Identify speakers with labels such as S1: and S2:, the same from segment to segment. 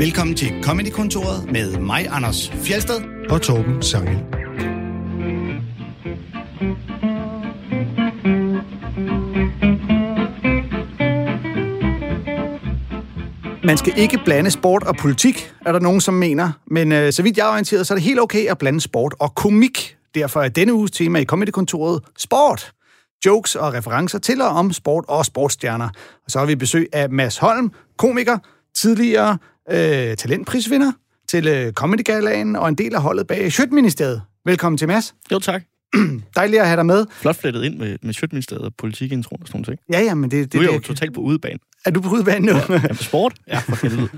S1: Velkommen til Comedy-kontoret med mig, Anders Fjelsted.
S2: og Torben Sangel.
S3: Man skal ikke blande sport og politik, er der nogen, som mener. Men øh, så vidt jeg er orienteret, så er det helt okay at blande sport og komik. Derfor er denne uges tema i Comedy-kontoret sport. Jokes og referencer til og om sport og sportsstjerner. Og så har vi besøg af Mads Holm, komiker, tidligere øh, talentprisvinder til øh, Comedy Galaen og en del af holdet bag Sjøtministeriet. Velkommen til, Mads.
S4: Jo, tak.
S3: Dejligt at have dig med.
S4: Flot flettet ind med, med Sjøtministeriet og politikintro og sådan noget.
S3: Ja, ja, men det,
S4: Du
S3: det,
S4: er jo
S3: det
S4: totalt på udebane.
S3: er du på udbanen nu?
S4: Ja, på sport? Ja, for helvede.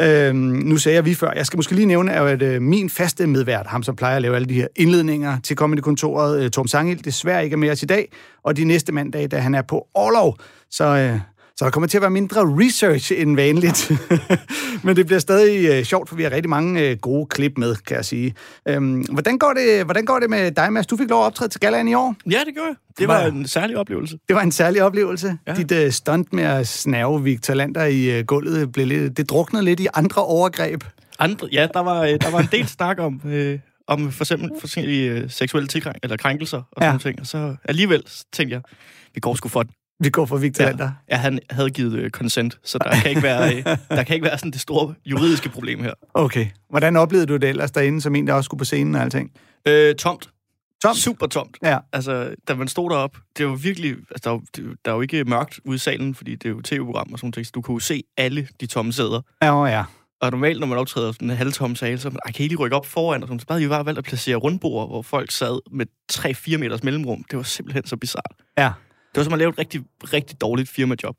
S3: Øhm, nu sagde jeg vi før. Jeg skal måske lige nævne, at øh, min faste medvært, ham som plejer at lave alle de her indledninger til Comedy-kontoret, øh, Torben Sangel, desværre ikke er med os i dag, og de næste mandag, da han er på overlov. Så, øh, så der kommer til at være mindre research end vanligt. Men det bliver stadig øh, sjovt, for vi har rigtig mange øh, gode klip med, kan jeg sige. Øhm, hvordan, går det, hvordan går det med dig, Mads? Du fik lov at optræde til galaen i år.
S4: Ja, det gjorde jeg. Det var en særlig oplevelse.
S3: Det var en særlig oplevelse. Ja. Dit øh, stunt med at snæve Victor Lander i øh, gulvet, blev lidt, det druknede lidt i andre overgreb.
S4: Andre, ja, der var, øh, der var en del snak om, øh, om for eksempel forskellige øh, seksuelle tilkrænk, eller krænkelser og sådan
S3: Ja.
S4: ting. Og så alligevel tænkte jeg, vi går sgu for den.
S3: Vi går for Victor ja. Lander.
S4: Ja, han havde givet øh, consent, så der kan ikke være, øh, der kan ikke være sådan det store juridiske problem her.
S3: Okay. Hvordan oplevede du det ellers derinde, som en, der også skulle på scenen og alting?
S4: Øh, tomt.
S3: Tomt?
S4: Super tomt.
S3: Ja.
S4: Altså, da man stod derop, det var virkelig... Altså, der, var, det, der er jo ikke mørkt ude i salen, fordi det er jo tv-program og sådan noget. Du kunne jo se alle de tomme sæder.
S3: Ja, ja.
S4: Og normalt, når man optræder sådan en halvtom sal, så man, "Ej, kan I lige rykke op foran? Og sådan, så bare de bare valgt at placere rundbord, hvor folk sad med 3-4 meters mellemrum. Det var simpelthen så bizart.
S3: Ja.
S4: Det var som at lave et rigtig, rigtig dårligt firmajob.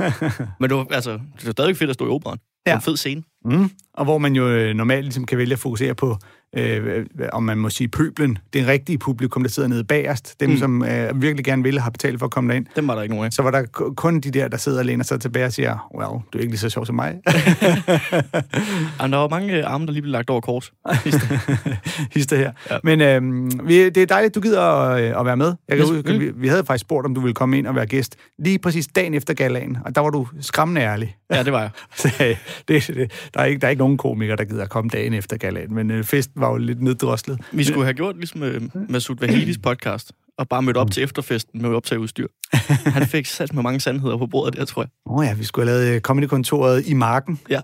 S4: Men det var, altså, det var stadig fedt at stå i operan. Ja. En fed scene.
S3: Mm. Og hvor man jo øh, normalt ligesom kan vælge at fokusere på, øh, om man må sige pøblen, det rigtige publikum, der sidder nede bagerst, dem, mm. Som øh, virkelig gerne vil have betalt for at komme derind.
S4: Dem var der ikke nogen af.
S3: Så var der ku- kun de der, der sidder og læner sig tilbage og siger, well, du er ikke lige så sjov som mig.
S4: Jamen, der var mange arme, der lige blev lagt over kors.
S3: Hister her. Ja. Men øh, vi, det er dejligt, du gider at, øh, at være med. Jeg kan huske, vi, vi havde faktisk spurgt, om du ville komme ind og være gæst lige præcis dagen efter galaen, og der var du skræmmende ærlig.
S4: Ja, det var jeg.
S3: Så, øh, det, det, der, er ikke, der er ikke nogen komikere, der gider at komme dagen efter galaen, men øh, festen var jo lidt neddroslet.
S4: Vi skulle have gjort ligesom øh, Masoud Vahidis podcast, og bare mødt op til efterfesten med optageudstyr. Han fik sat med mange sandheder på bordet der, tror jeg.
S3: Åh oh ja, vi skulle have lavet øh, comedy-kontoret i marken.
S4: Ja.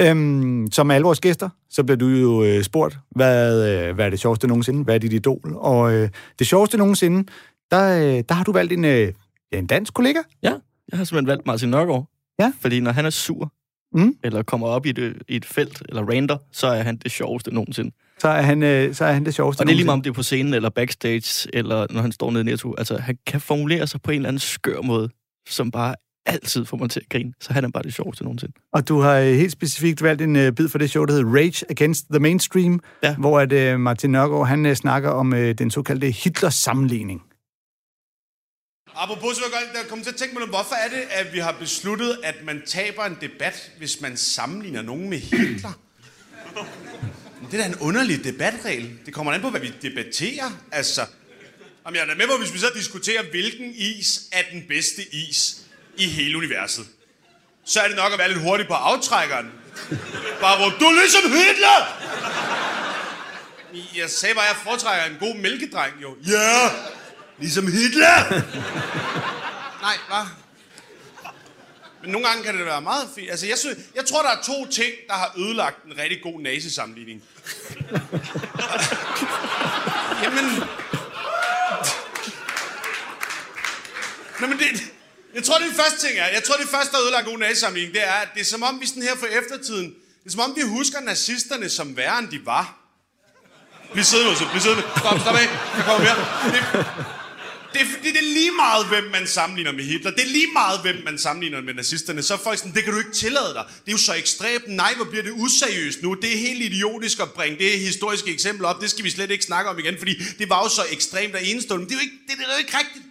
S3: øhm, som alle vores gæster, så bliver du jo øh, spurgt, hvad, øh, hvad er det sjoveste nogensinde? Hvad er dit idol? Og øh, det sjoveste nogensinde, der, øh, der har du valgt en, øh, en dansk kollega.
S4: Ja, jeg har simpelthen valgt Martin Nørgaard.
S3: Ja.
S4: Fordi når han er sur,
S3: Mm.
S4: eller kommer op i et, i et felt, eller rander, så er han det sjoveste nogensinde.
S3: Så er han, øh, så er han det sjoveste
S4: Og det er lige meget, om det er på scenen, eller backstage, eller når han står nede i Netto. Altså, han kan formulere sig på en eller anden skør måde, som bare altid får mig til at grine. Så han er bare det sjoveste nogensinde.
S3: Og du har øh, helt specifikt valgt en øh, bid for det show, der hedder Rage Against the Mainstream,
S4: Ja.
S3: hvor at, øh, Martin Nørgaard, han øh, snakker om øh, den såkaldte Hitler-sammenligning.
S5: Apropos, så vil jeg godt komme til at tænke mig, hvorfor er det, at vi har besluttet, at man taber en debat, hvis man sammenligner nogen med Hitler? Men Det er da en underlig debatregel. Det kommer an på, hvad vi debatterer. Altså, om jeg er da med på, hvis vi så diskuterer, hvilken is er den bedste is i hele universet. Så er det nok at være lidt hurtig på aftrækkeren. Bare råb, du er ligesom Hitler! Jeg sagde bare, at jeg foretrækker en god mælkedreng, jo. Ja, yeah, ligesom Hitler! Nej, hvad? Men nogle gange kan det være meget fint. Altså, jeg, synes, jeg tror, der er to ting, der har ødelagt en rigtig god nazisammenligning. Jamen... Nå, men det, jeg tror, det første ting er. Jeg tror, det første, der har en god nazisammenligning, det er, at det er som om, vi sådan her for eftertiden, det er som om, vi husker nazisterne som værre, end de var. Bliv siddende, Bliv siddende. Stop, stop af. Jeg kommer mere. Det, det, er, fordi det er lige meget, hvem man sammenligner med Hitler. Det er lige meget, hvem man sammenligner med nazisterne. Så er folk sådan, det kan du ikke tillade dig. Det er jo så ekstremt. Nej, hvor bliver det useriøst nu. Det er helt idiotisk at bringe det historiske eksempel op. Det skal vi slet ikke snakke om igen, fordi det var jo så ekstremt og enestående. Men det er jo ikke, det, det er jo ikke rigtigt.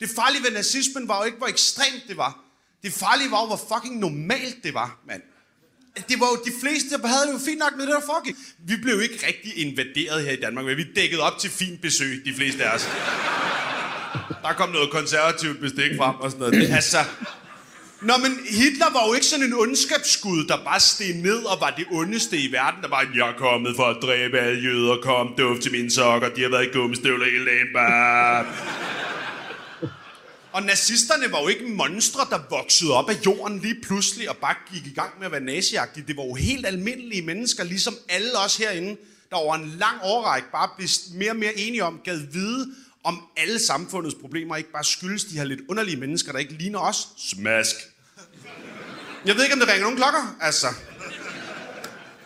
S5: Det farlige ved nazismen var jo ikke, hvor ekstremt det var. Det farlige var jo, hvor fucking normalt det var, mand. Det var jo de fleste, der havde det jo fint nok med det, der fucking. Vi blev jo ikke rigtig invaderet her i Danmark, men vi dækkede op til fint besøg, de fleste af os. Der kom noget konservativt bestik frem og sådan noget. Det, altså, Nå, men Hitler var jo ikke sådan en ondskabsskud, der bare steg ned og var det ondeste i verden. Der var, jeg er kommet for at dræbe alle jøder, kom duft til mine sokker, de har været i gummistøvler hele dagen, bare. Og nazisterne var jo ikke monstre, der voksede op af jorden lige pludselig og bare gik i gang med at være naziagtige. Det var jo helt almindelige mennesker, ligesom alle os herinde, der over en lang årrække bare blev mere og mere enige om, gad vide, om alle samfundets problemer ikke bare skyldes de her lidt underlige mennesker, der ikke ligner os. Smask. Jeg ved ikke, om det ringer nogen klokker, altså.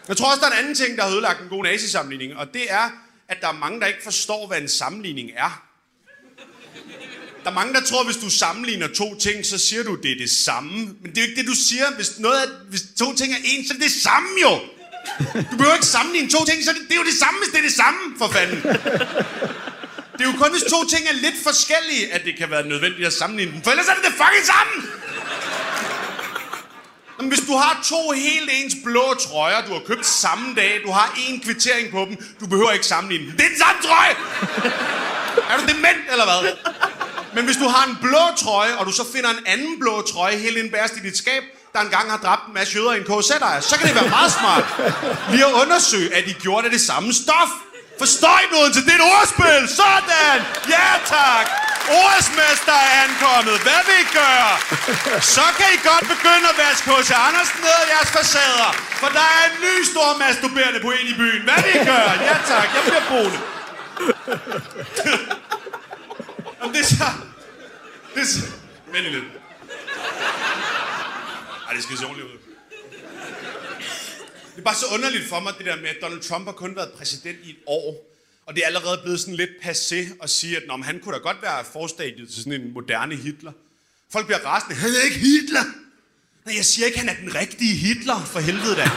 S5: Jeg tror også, der er en anden ting, der har ødelagt en god nazisammenligning, og det er, at der er mange, der ikke forstår, hvad en sammenligning er. Der er mange, der tror, hvis du sammenligner to ting, så siger du, det er det samme. Men det er jo ikke det, du siger. Hvis, noget er, hvis to ting er ens, så er det det samme jo. Du behøver ikke sammenligne to ting, så er det, det er jo det samme, hvis det er det samme, for fanden. Det er jo kun, hvis to ting er lidt forskellige, at det kan være nødvendigt at sammenligne dem. For ellers er det det fucking samme! Men hvis du har to helt ens blå trøjer, du har købt samme dag, du har en kvittering på dem, du behøver ikke sammenligne dem. Det er den samme trøje! Er du dement, eller hvad? Men hvis du har en blå trøje, og du så finder en anden blå trøje helt indbærst i dit skab, der engang har dræbt en masse jøder i en KZ-ejer, så kan det være meget smart lige at undersøge, at de gjorde det det samme stof. Forstår I noget til det ordspil? Sådan! Ja tak! Ordsmester er ankommet. Hvad vil I gøre? Så kan I godt begynde at vaske hos Andersen ned af jeres facader. For der er en ny stor masturberende på en i byen. Hvad vil I gøre? Ja tak, jeg bliver boende. Jamen, det er så... Det er så... Vent lidt. Ej, det skal se ordentligt ud. Det er bare så underligt for mig, det der med, at Donald Trump har kun været præsident i et år. Og det er allerede blevet sådan lidt passé at sige, at Nå, han kunne da godt være forstadiet til sådan en moderne Hitler. Folk bliver rasende. Han er ikke Hitler! Nej, jeg siger ikke, at han er den rigtige Hitler, for helvede da.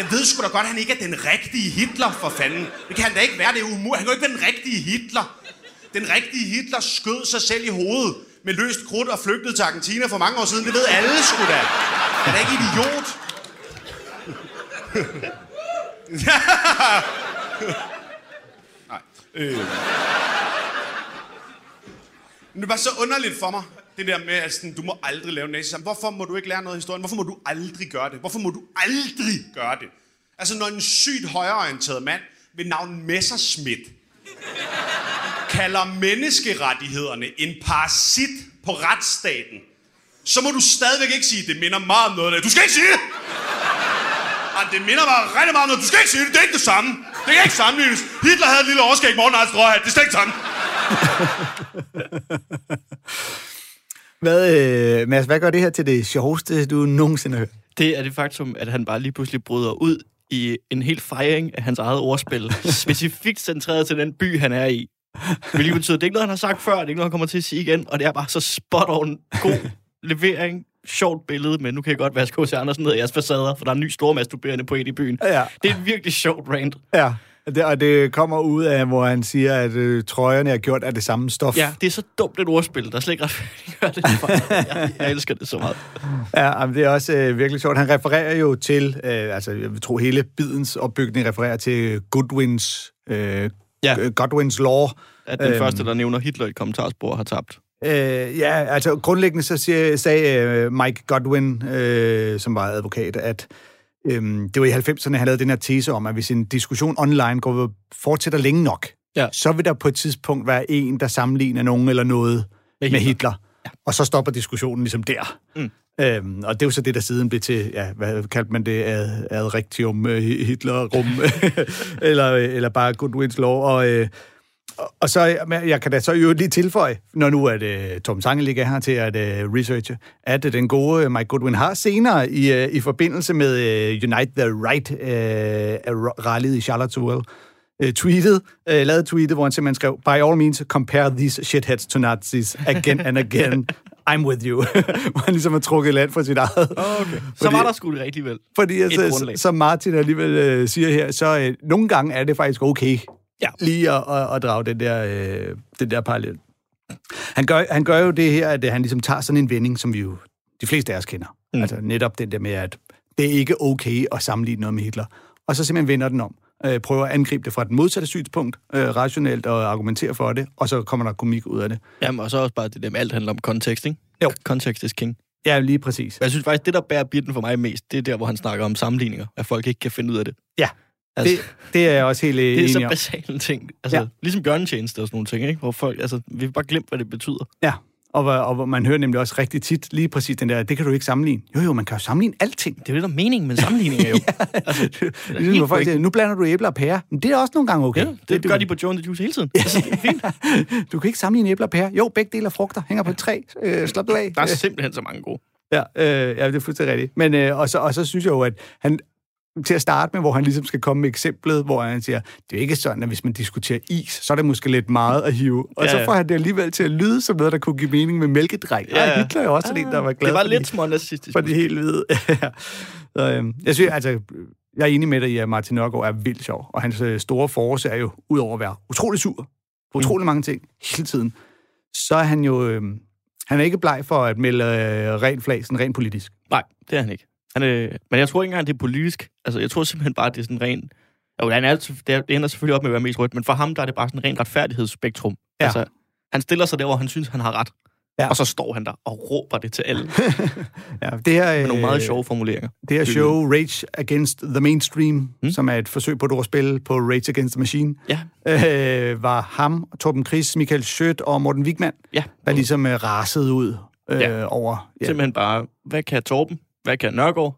S5: Jeg ved sgu da godt, at han ikke er den rigtige Hitler, for fanden. Det kan han da ikke være, det er umuligt. Han kan jo ikke være den rigtige Hitler. Den rigtige Hitler skød sig selv i hovedet med løst krudt og flygtede til Argentina for mange år siden. Det ved alle sgu da. Han er ikke idiot. Nej. Øh. Men det var så underligt for mig, det der med, at sådan, du må aldrig lave nazi Hvorfor må du ikke lære noget af historien? Hvorfor må du aldrig gøre det? Hvorfor må du aldrig gøre det? Altså, når en sygt højreorienteret mand ved navn Messerschmidt kalder menneskerettighederne en parasit på retsstaten, så må du stadigvæk ikke sige, det minder meget om noget af det. Du skal ikke sige det! Ej, det minder mig rigtig meget om noget. Du skal ikke sige det, det er ikke det samme. Det kan ikke sammenlignes. Hitler havde et lille overskæg, morgen og det er slet ikke sådan.
S3: Hvad, øh, Mads, hvad gør det her til det sjoveste, du nogensinde har hørt?
S4: Det er det faktum, at han bare lige pludselig bryder ud i en helt fejring af hans eget ordspil. specifikt centreret til den by, han er i. Hvilket betyder, det er ikke noget, han har sagt før, det er ikke noget, han kommer til at sige igen, og det er bare så spot on god levering, sjovt billede, men nu kan jeg godt vaske H.C. Andersen ned i jeres facader, for der er en ny stormasturberende på i byen.
S3: Ja.
S4: Det er et virkelig sjovt rant.
S3: Ja, det, og det kommer ud af, hvor han siger, at øh, trøjerne er gjort af det samme stof.
S4: Ja, det er så dumt et ordspil, der er slet ikke ret det. Jeg, jeg elsker det så meget.
S3: Ja, men det er også øh, virkelig sjovt. Han refererer jo til, øh, altså jeg tror hele bidens opbygning refererer til Goodwins, øh, ja. Godwins law.
S4: At den øhm, første, der nævner Hitler i kommentarspor, har tabt.
S3: Øh, ja, altså grundlæggende så siger, sagde øh, Mike Godwin, øh, som var advokat, at øh, det var i 90'erne, han lavede den her tese om, at hvis en diskussion online går fortsætter længe nok, ja. så vil der på et tidspunkt være en, der sammenligner nogen eller noget med Hitler. Med Hitler. Ja. Og så stopper diskussionen ligesom der. Mm. Øhm, og det er jo så det, der siden blev til, ja, hvad kaldte man det, ad, ad rectium uh, Hitler-rum, eller, eller bare Goodwins Law. Og, øh, og så, jeg kan da så jo lige tilføje, når nu at uh, Tom Sange ligger her til at uh, researche, at uh, den gode Mike Goodwin har senere i, uh, i forbindelse med uh, Unite the Right uh, rallyet i Charlottesville, uh, tweetet, uh, lavet tweetet, hvor han simpelthen skrev, by all means, compare these shitheads to Nazis again and again. I'm with you. hvor han ligesom har trukket land for sit eget.
S4: Okay. Fordi, så var der sgu det rigtig vel.
S3: Fordi, altså, som Martin alligevel uh, siger her, så uh, nogle gange er det faktisk okay ja. lige at, at, at drage den der, øh, den der parallel. Han gør, han gør jo det her, at han ligesom tager sådan en vending, som vi jo de fleste af os kender. Mm. Altså netop den der med, at det er ikke okay at sammenligne noget med Hitler. Og så simpelthen vender den om. Øh, prøver at angribe det fra den modsatte synspunkt, øh, rationelt og argumentere for det, og så kommer der komik ud af det.
S4: Jamen, og så også bare det der med, alt handler om kontekst, ikke? Jo. Kontekst is king.
S3: Ja, lige præcis.
S4: Jeg synes faktisk, det, der bærer bitten for mig mest, det er der, hvor han snakker om sammenligninger, at folk ikke kan finde ud af det.
S3: Ja,
S4: Altså,
S3: det, det er jeg også helt
S4: det er
S3: enig
S4: så
S3: om.
S4: basale ting. Altså,
S3: Ja.
S4: ja. Ligesom bjørnetjeneste og sådan nogle ting, ikke? Hvor folk, altså, vi har bare glemt, hvad det betyder.
S3: Ja, og, hvor- og hvor man hører nemlig også rigtig tit lige præcis den der, det kan du ikke sammenligne. Jo, jo, man kan jo sammenligne alting.
S4: Det er jo det, der er meningen med sammenligninger, jo. altså, det er
S3: Ligesom, hvor folk siger, nu blander du æbler og pærer. Men det er også nogle gange okay.
S4: Ja, det, det gør de på Joe the Juice hele tiden. Altså, det er fint.
S3: Du kan ikke sammenligne æbler og pærer. Jo, begge dele er frugter. Hænger på et træ. Øh, slap du af.
S4: Der er simpelthen så mange gode.
S3: Ja, øh, ja, det er fuldstændig rigtigt. Men, øh, og, så, og så synes jeg jo, at han til at starte med, hvor han ligesom skal komme med eksemplet, hvor han siger, det er ikke sådan, at hvis man diskuterer is, så er det måske lidt meget at hive. Og
S4: Ja,
S3: så
S4: ja.
S3: får han det alligevel til at lyde som noget, der kunne give mening med mælkedreng. Ja,
S4: Ja.
S3: ja. Hitler er jo også sådan en, der var glad
S4: Det var lidt
S3: de-
S4: små nazistisk.
S3: for de helt hvide. Så, øhm, jeg synes, altså, jeg er enig med dig i, at Martin Nørgaard er vildt sjov, og hans øh, store force er jo, udover at være utrolig sur, på utrolig mange ting hele tiden, så er han jo, øh, han er ikke bleg for at melde øh, ren flag, sådan rent politisk.
S4: Nej, det er han ikke. Han, øh, men jeg tror ikke engang, det er politisk. Altså, jeg tror simpelthen bare, det er sådan ren... Jo, han er, det, er- det ender selvfølgelig op med at være mest rødt, men for ham, der er det bare sådan en ren retfærdighedsspektrum.
S3: Ja.
S4: Altså, han stiller sig der, hvor han synes, han har ret.
S3: Ja.
S4: Ja. Og så står han der og råber det til alle.
S3: Ja, det her,
S4: Med nogle meget
S3: øh,
S4: sjove formuleringer.
S3: Det her show, Rage Against the Mainstream, mm. som er et forsøg på et ordspil på Rage Against the Machine,
S4: Ja,
S3: øh, var ham, Torben Chris, Michael Schødt og Morten Wigman,
S4: ja.
S3: der ligesom øh, rasede ud øh,
S4: Ja.
S3: over... Ja,
S4: Simpelthen bare, hvad kan Torben? Hvad kan Nørgaard?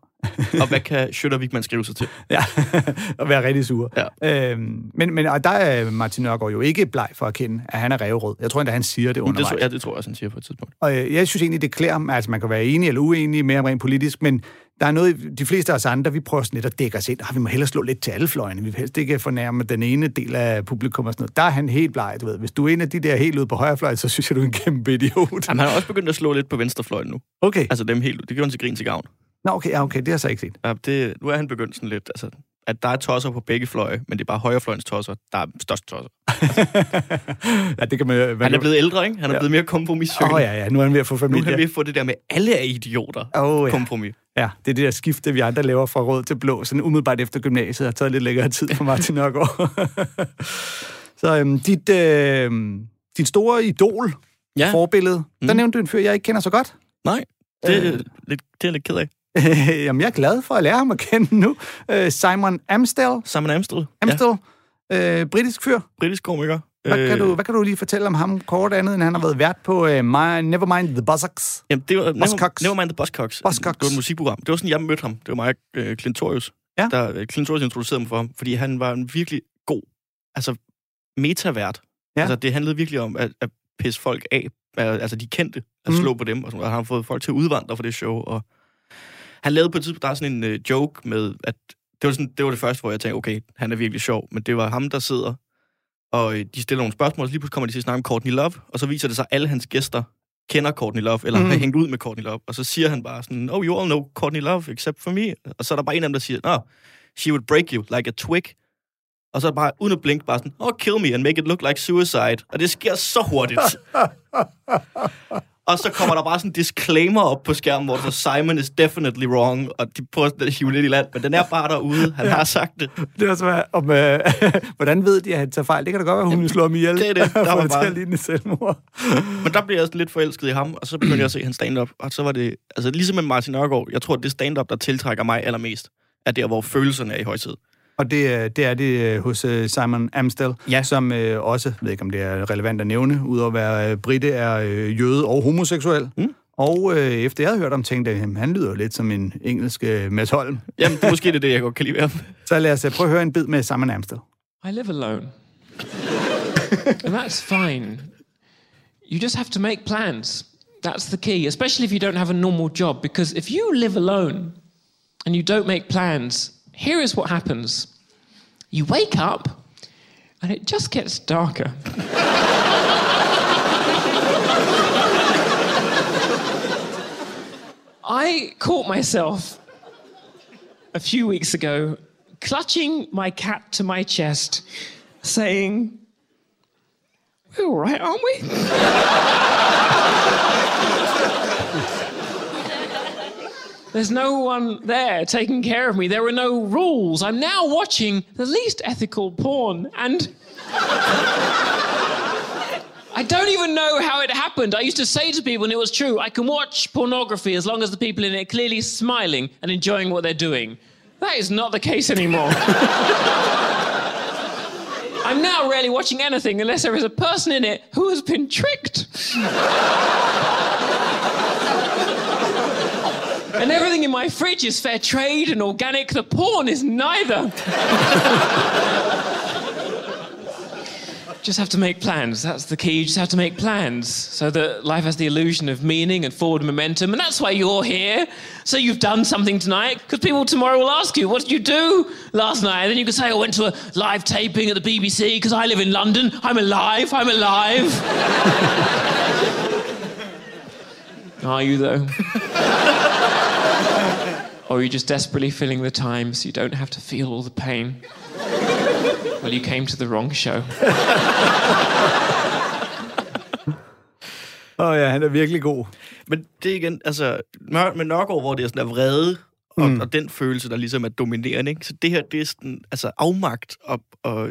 S4: Og hvad kan Schøtter Wigman skrive sig til?
S3: ja, og være rigtig sur.
S4: Ja.
S3: Øhm, men, men og der er Martin Nørgaard jo ikke bleg for at kende, at han er revrød. Jeg tror endda, han siger det
S4: Det
S3: undervejs.
S4: tror, ja, det tror jeg også, han siger på et tidspunkt.
S3: Og øh, jeg synes egentlig, det klæder ham. Altså, man kan være enig eller uenig med ham rent politisk, men der er noget, de fleste af os andre, vi prøver sådan lidt at dække os ind. Ah, vi må hellere slå lidt til alle fløjene. Vi vil helst ikke fornærme den ene del af publikum og sådan noget. Der er han helt bleg, du ved. Hvis du er en af de der helt ude på højrefløjen, så synes jeg, du er en kæmpe idiot.
S4: Jamen, han har også begyndt at slå lidt på venstrefløjen nu.
S3: Okay.
S4: Altså dem helt, det gjorde han til grin til gavn.
S3: Nå, okay, ja, okay, det har jeg så ikke set.
S4: Ja, det, nu er han begyndt sådan lidt, altså, at der er tosser på begge fløje, men det er bare højrefløjens tosser, der er størst tosser.
S3: ja, det kan man... Hvad
S4: Han er blevet ældre, ikke? Han er
S3: Ja.
S4: blevet mere kompromissøgende.
S3: Åh, oh, ja, ja, nu er han ved at få
S4: Nu er
S3: familie.
S4: han ved at få det der med, alle er idioter.
S3: Åh, ja.
S4: Kompromis.
S3: Ja, det er det der skifte, vi andre laver fra rød til blå, sådan umiddelbart efter gymnasiet, har taget lidt længere tid for Martin Nørgaard. så øhm, dit, øh, dit store idol, ja. Forbillede, mm. der nævnte du en fyr, jeg ikke kender så godt.
S4: nej, det,
S3: Øh.
S4: er lidt, det er lidt ked af.
S3: Jamen, jeg er glad for at lære ham at kende nu. Øh, Simon Amstel,
S4: Simon Amstel,
S3: Amstel ja. øh, britisk fyr.
S4: britisk komiker.
S3: Hvad, øh. kan du, hvad kan du lige fortælle om ham kort andet, end han har været vært på øh, My, Nevermind the Buzzcocks?
S4: Jamen, det var Never,
S3: Buzzcocks.
S4: Nevermind the Buzzcocks.
S3: Buzzcocks.
S4: Det var et musikprogram. Det var sådan, jeg mødte ham. Det var mig, øh, Clintorius.
S3: Ja.
S4: Der, øh, Clintorius introducerede mig for ham, fordi han var en virkelig god, altså metavært.
S3: Ja.
S4: Altså, det handlede virkelig om at, at pisse folk af, altså de kendte, at
S3: Mm.
S4: slå på dem, og, sådan, og han har fået folk til at udvandre for det show, og han lavede på et tidspunkt, der er sådan en øh, joke med, at det var, sådan, det var det første, hvor jeg tænkte, okay, han er virkelig sjov, men det var ham, der sidder, og øh, de stiller nogle spørgsmål, og så lige pludselig kommer de til at snakke om Courtney Love, og så viser det sig, at alle hans gæster kender Courtney Love, eller
S3: Mm.
S4: har hængt ud med Courtney Love, og så siger han bare sådan, oh, you all know Courtney Love, except for me. Og så er der bare en af dem, der siger, no, she would break you like a twig. Og så bare, uden at blinke, bare sådan, oh, kill me and make it look like suicide. Og det sker så hurtigt. og så kommer der bare sådan en disclaimer op på skærmen, hvor der står, Simon is definitely wrong, og de prøver at hive lidt i land, men den er bare derude. Han ja. har sagt det.
S3: Det er også, hvad- om, øh, hvordan ved de, at han tager fejl? Det kan da godt være, hun vil slå ham ihjel.
S4: det er det. Der var
S3: til
S4: bare-
S3: at ligne selvmord.
S4: Men der blev jeg sådan lidt forelsket i ham, og så begyndte jeg at se hans stand-up, og så var det, altså ligesom med Martin Nørgaard, jeg tror, at det stand-up, der tiltrækker mig allermest, er der, hvor følelserne er i højtid.
S3: Og det, er- det er det øh, hos øh, Simon Amstel,
S4: Ja.
S3: som øh, også, jeg ved ikke om det er relevant at nævne, udover at være øh, britte, er øh, jøde og homoseksuel.
S4: Mm.
S3: Og øh, efter jeg havde hørt om, tænkte jeg, "Jamen, han lyder lidt som en engelsk øh, Mads Holm.
S4: Jamen, det er måske det, er det, jeg godt kan lide ved ham.
S3: Så lad os øh, prøve at høre en bid med Simon Amstel.
S2: I live alone. and that's fine. You just have to make plans. That's the key, especially if you don't have a normal job. Because if you live alone and you don't make plans, here is what happens you wake up and it just gets darker. I caught myself a few weeks ago clutching my cat to my chest, saying, We're all right, aren't we? There's no one there taking care of me. There are no rules. I'm now watching the least ethical porn, and I don't even know how it happened. I used to say to people, and it was true, I can watch pornography as long as the people in it are clearly smiling and enjoying what they're doing. That is not the case anymore. I'm now rarely watching anything unless there is a person in it who has been tricked. and everything in my fridge is fair trade and organic. The porn is neither. just have to make plans. That's the key. You just have to make plans so that life has the illusion of meaning and forward momentum. And that's why you're here. So you've done something tonight. Because people tomorrow will ask you, what did you do last night? And then you can say, I went to a live taping at the BBC because I live in London. I'm alive. I'm alive. Are you, though? or are you just desperately filling the time so you don't have to feel all the pain? Well, you came to the wrong show.
S3: Åh oh, ja, han er virkelig god.
S4: Men det er igen, altså, Mør- med Nørgaard, hvor det er sådan der vrede, og, mm. og den følelse, der ligesom er dominerende, ikke? Så det her, det er sådan, altså afmagt og, og, og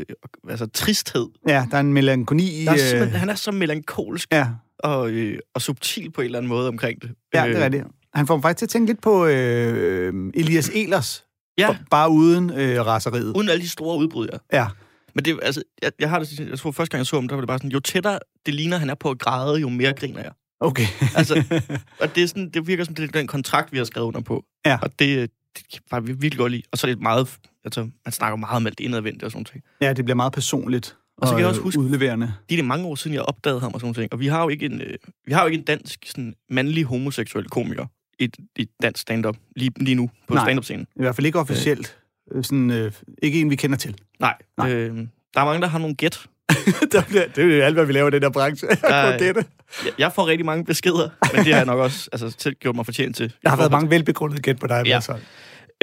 S4: altså tristhed.
S3: Ja, der er en melankoli i...
S4: Der er
S3: øh,
S4: han er så melankolsk
S3: Ja,
S4: og, øh, og subtil på en eller anden måde omkring det.
S3: ja, det
S4: Øh,
S3: er det. Han får mig faktisk til at tænke lidt på øh, Elias Elers,
S4: Ja,
S3: bare uden øh, raseriet.
S4: uden alle de store udbrud, ja.
S3: Ja,
S4: Men det, altså, jeg, jeg har det, jeg tror første gang jeg så ham, der var det bare sådan, jo tættere det ligner, han er på at græde, jo mere griner jeg.
S3: okay.
S4: Altså, og det, er sådan, det virker som det er den kontrakt, vi har skrevet under på.
S3: Ja.
S4: Og det, det kan bare virkelig godt lide. Og så er det meget, altså, man snakker meget om alt det indadvendte og sådan noget.
S3: ja, det bliver meget personligt
S4: Og så kan jeg
S3: øh,
S4: også huske-
S3: udleverende.
S4: Det er det mange år siden, jeg opdagede ham og sådan noget. Og vi har jo ikke en, øh, vi har jo ikke en dansk sådan, mandlig homoseksuel komiker i, i dansk stand-up lige, lige nu på
S3: Nej.
S4: stand-up-scenen.
S3: I hvert fald ikke officielt. Øh. Sådan, øh, ikke en, vi kender til.
S4: Nej.
S3: Nej.
S4: Øh, der er mange, der har nogle gæt.
S3: der bliver, det er jo alt, hvad vi laver i den der branche.
S4: Der
S3: Jeg.
S4: Jeg, får rigtig mange beskeder, men det har jeg nok også altså, selv gjort mig fortjent til.
S3: Der har været mange velbegrundede gæt på dig.
S4: Ja.
S3: Altså.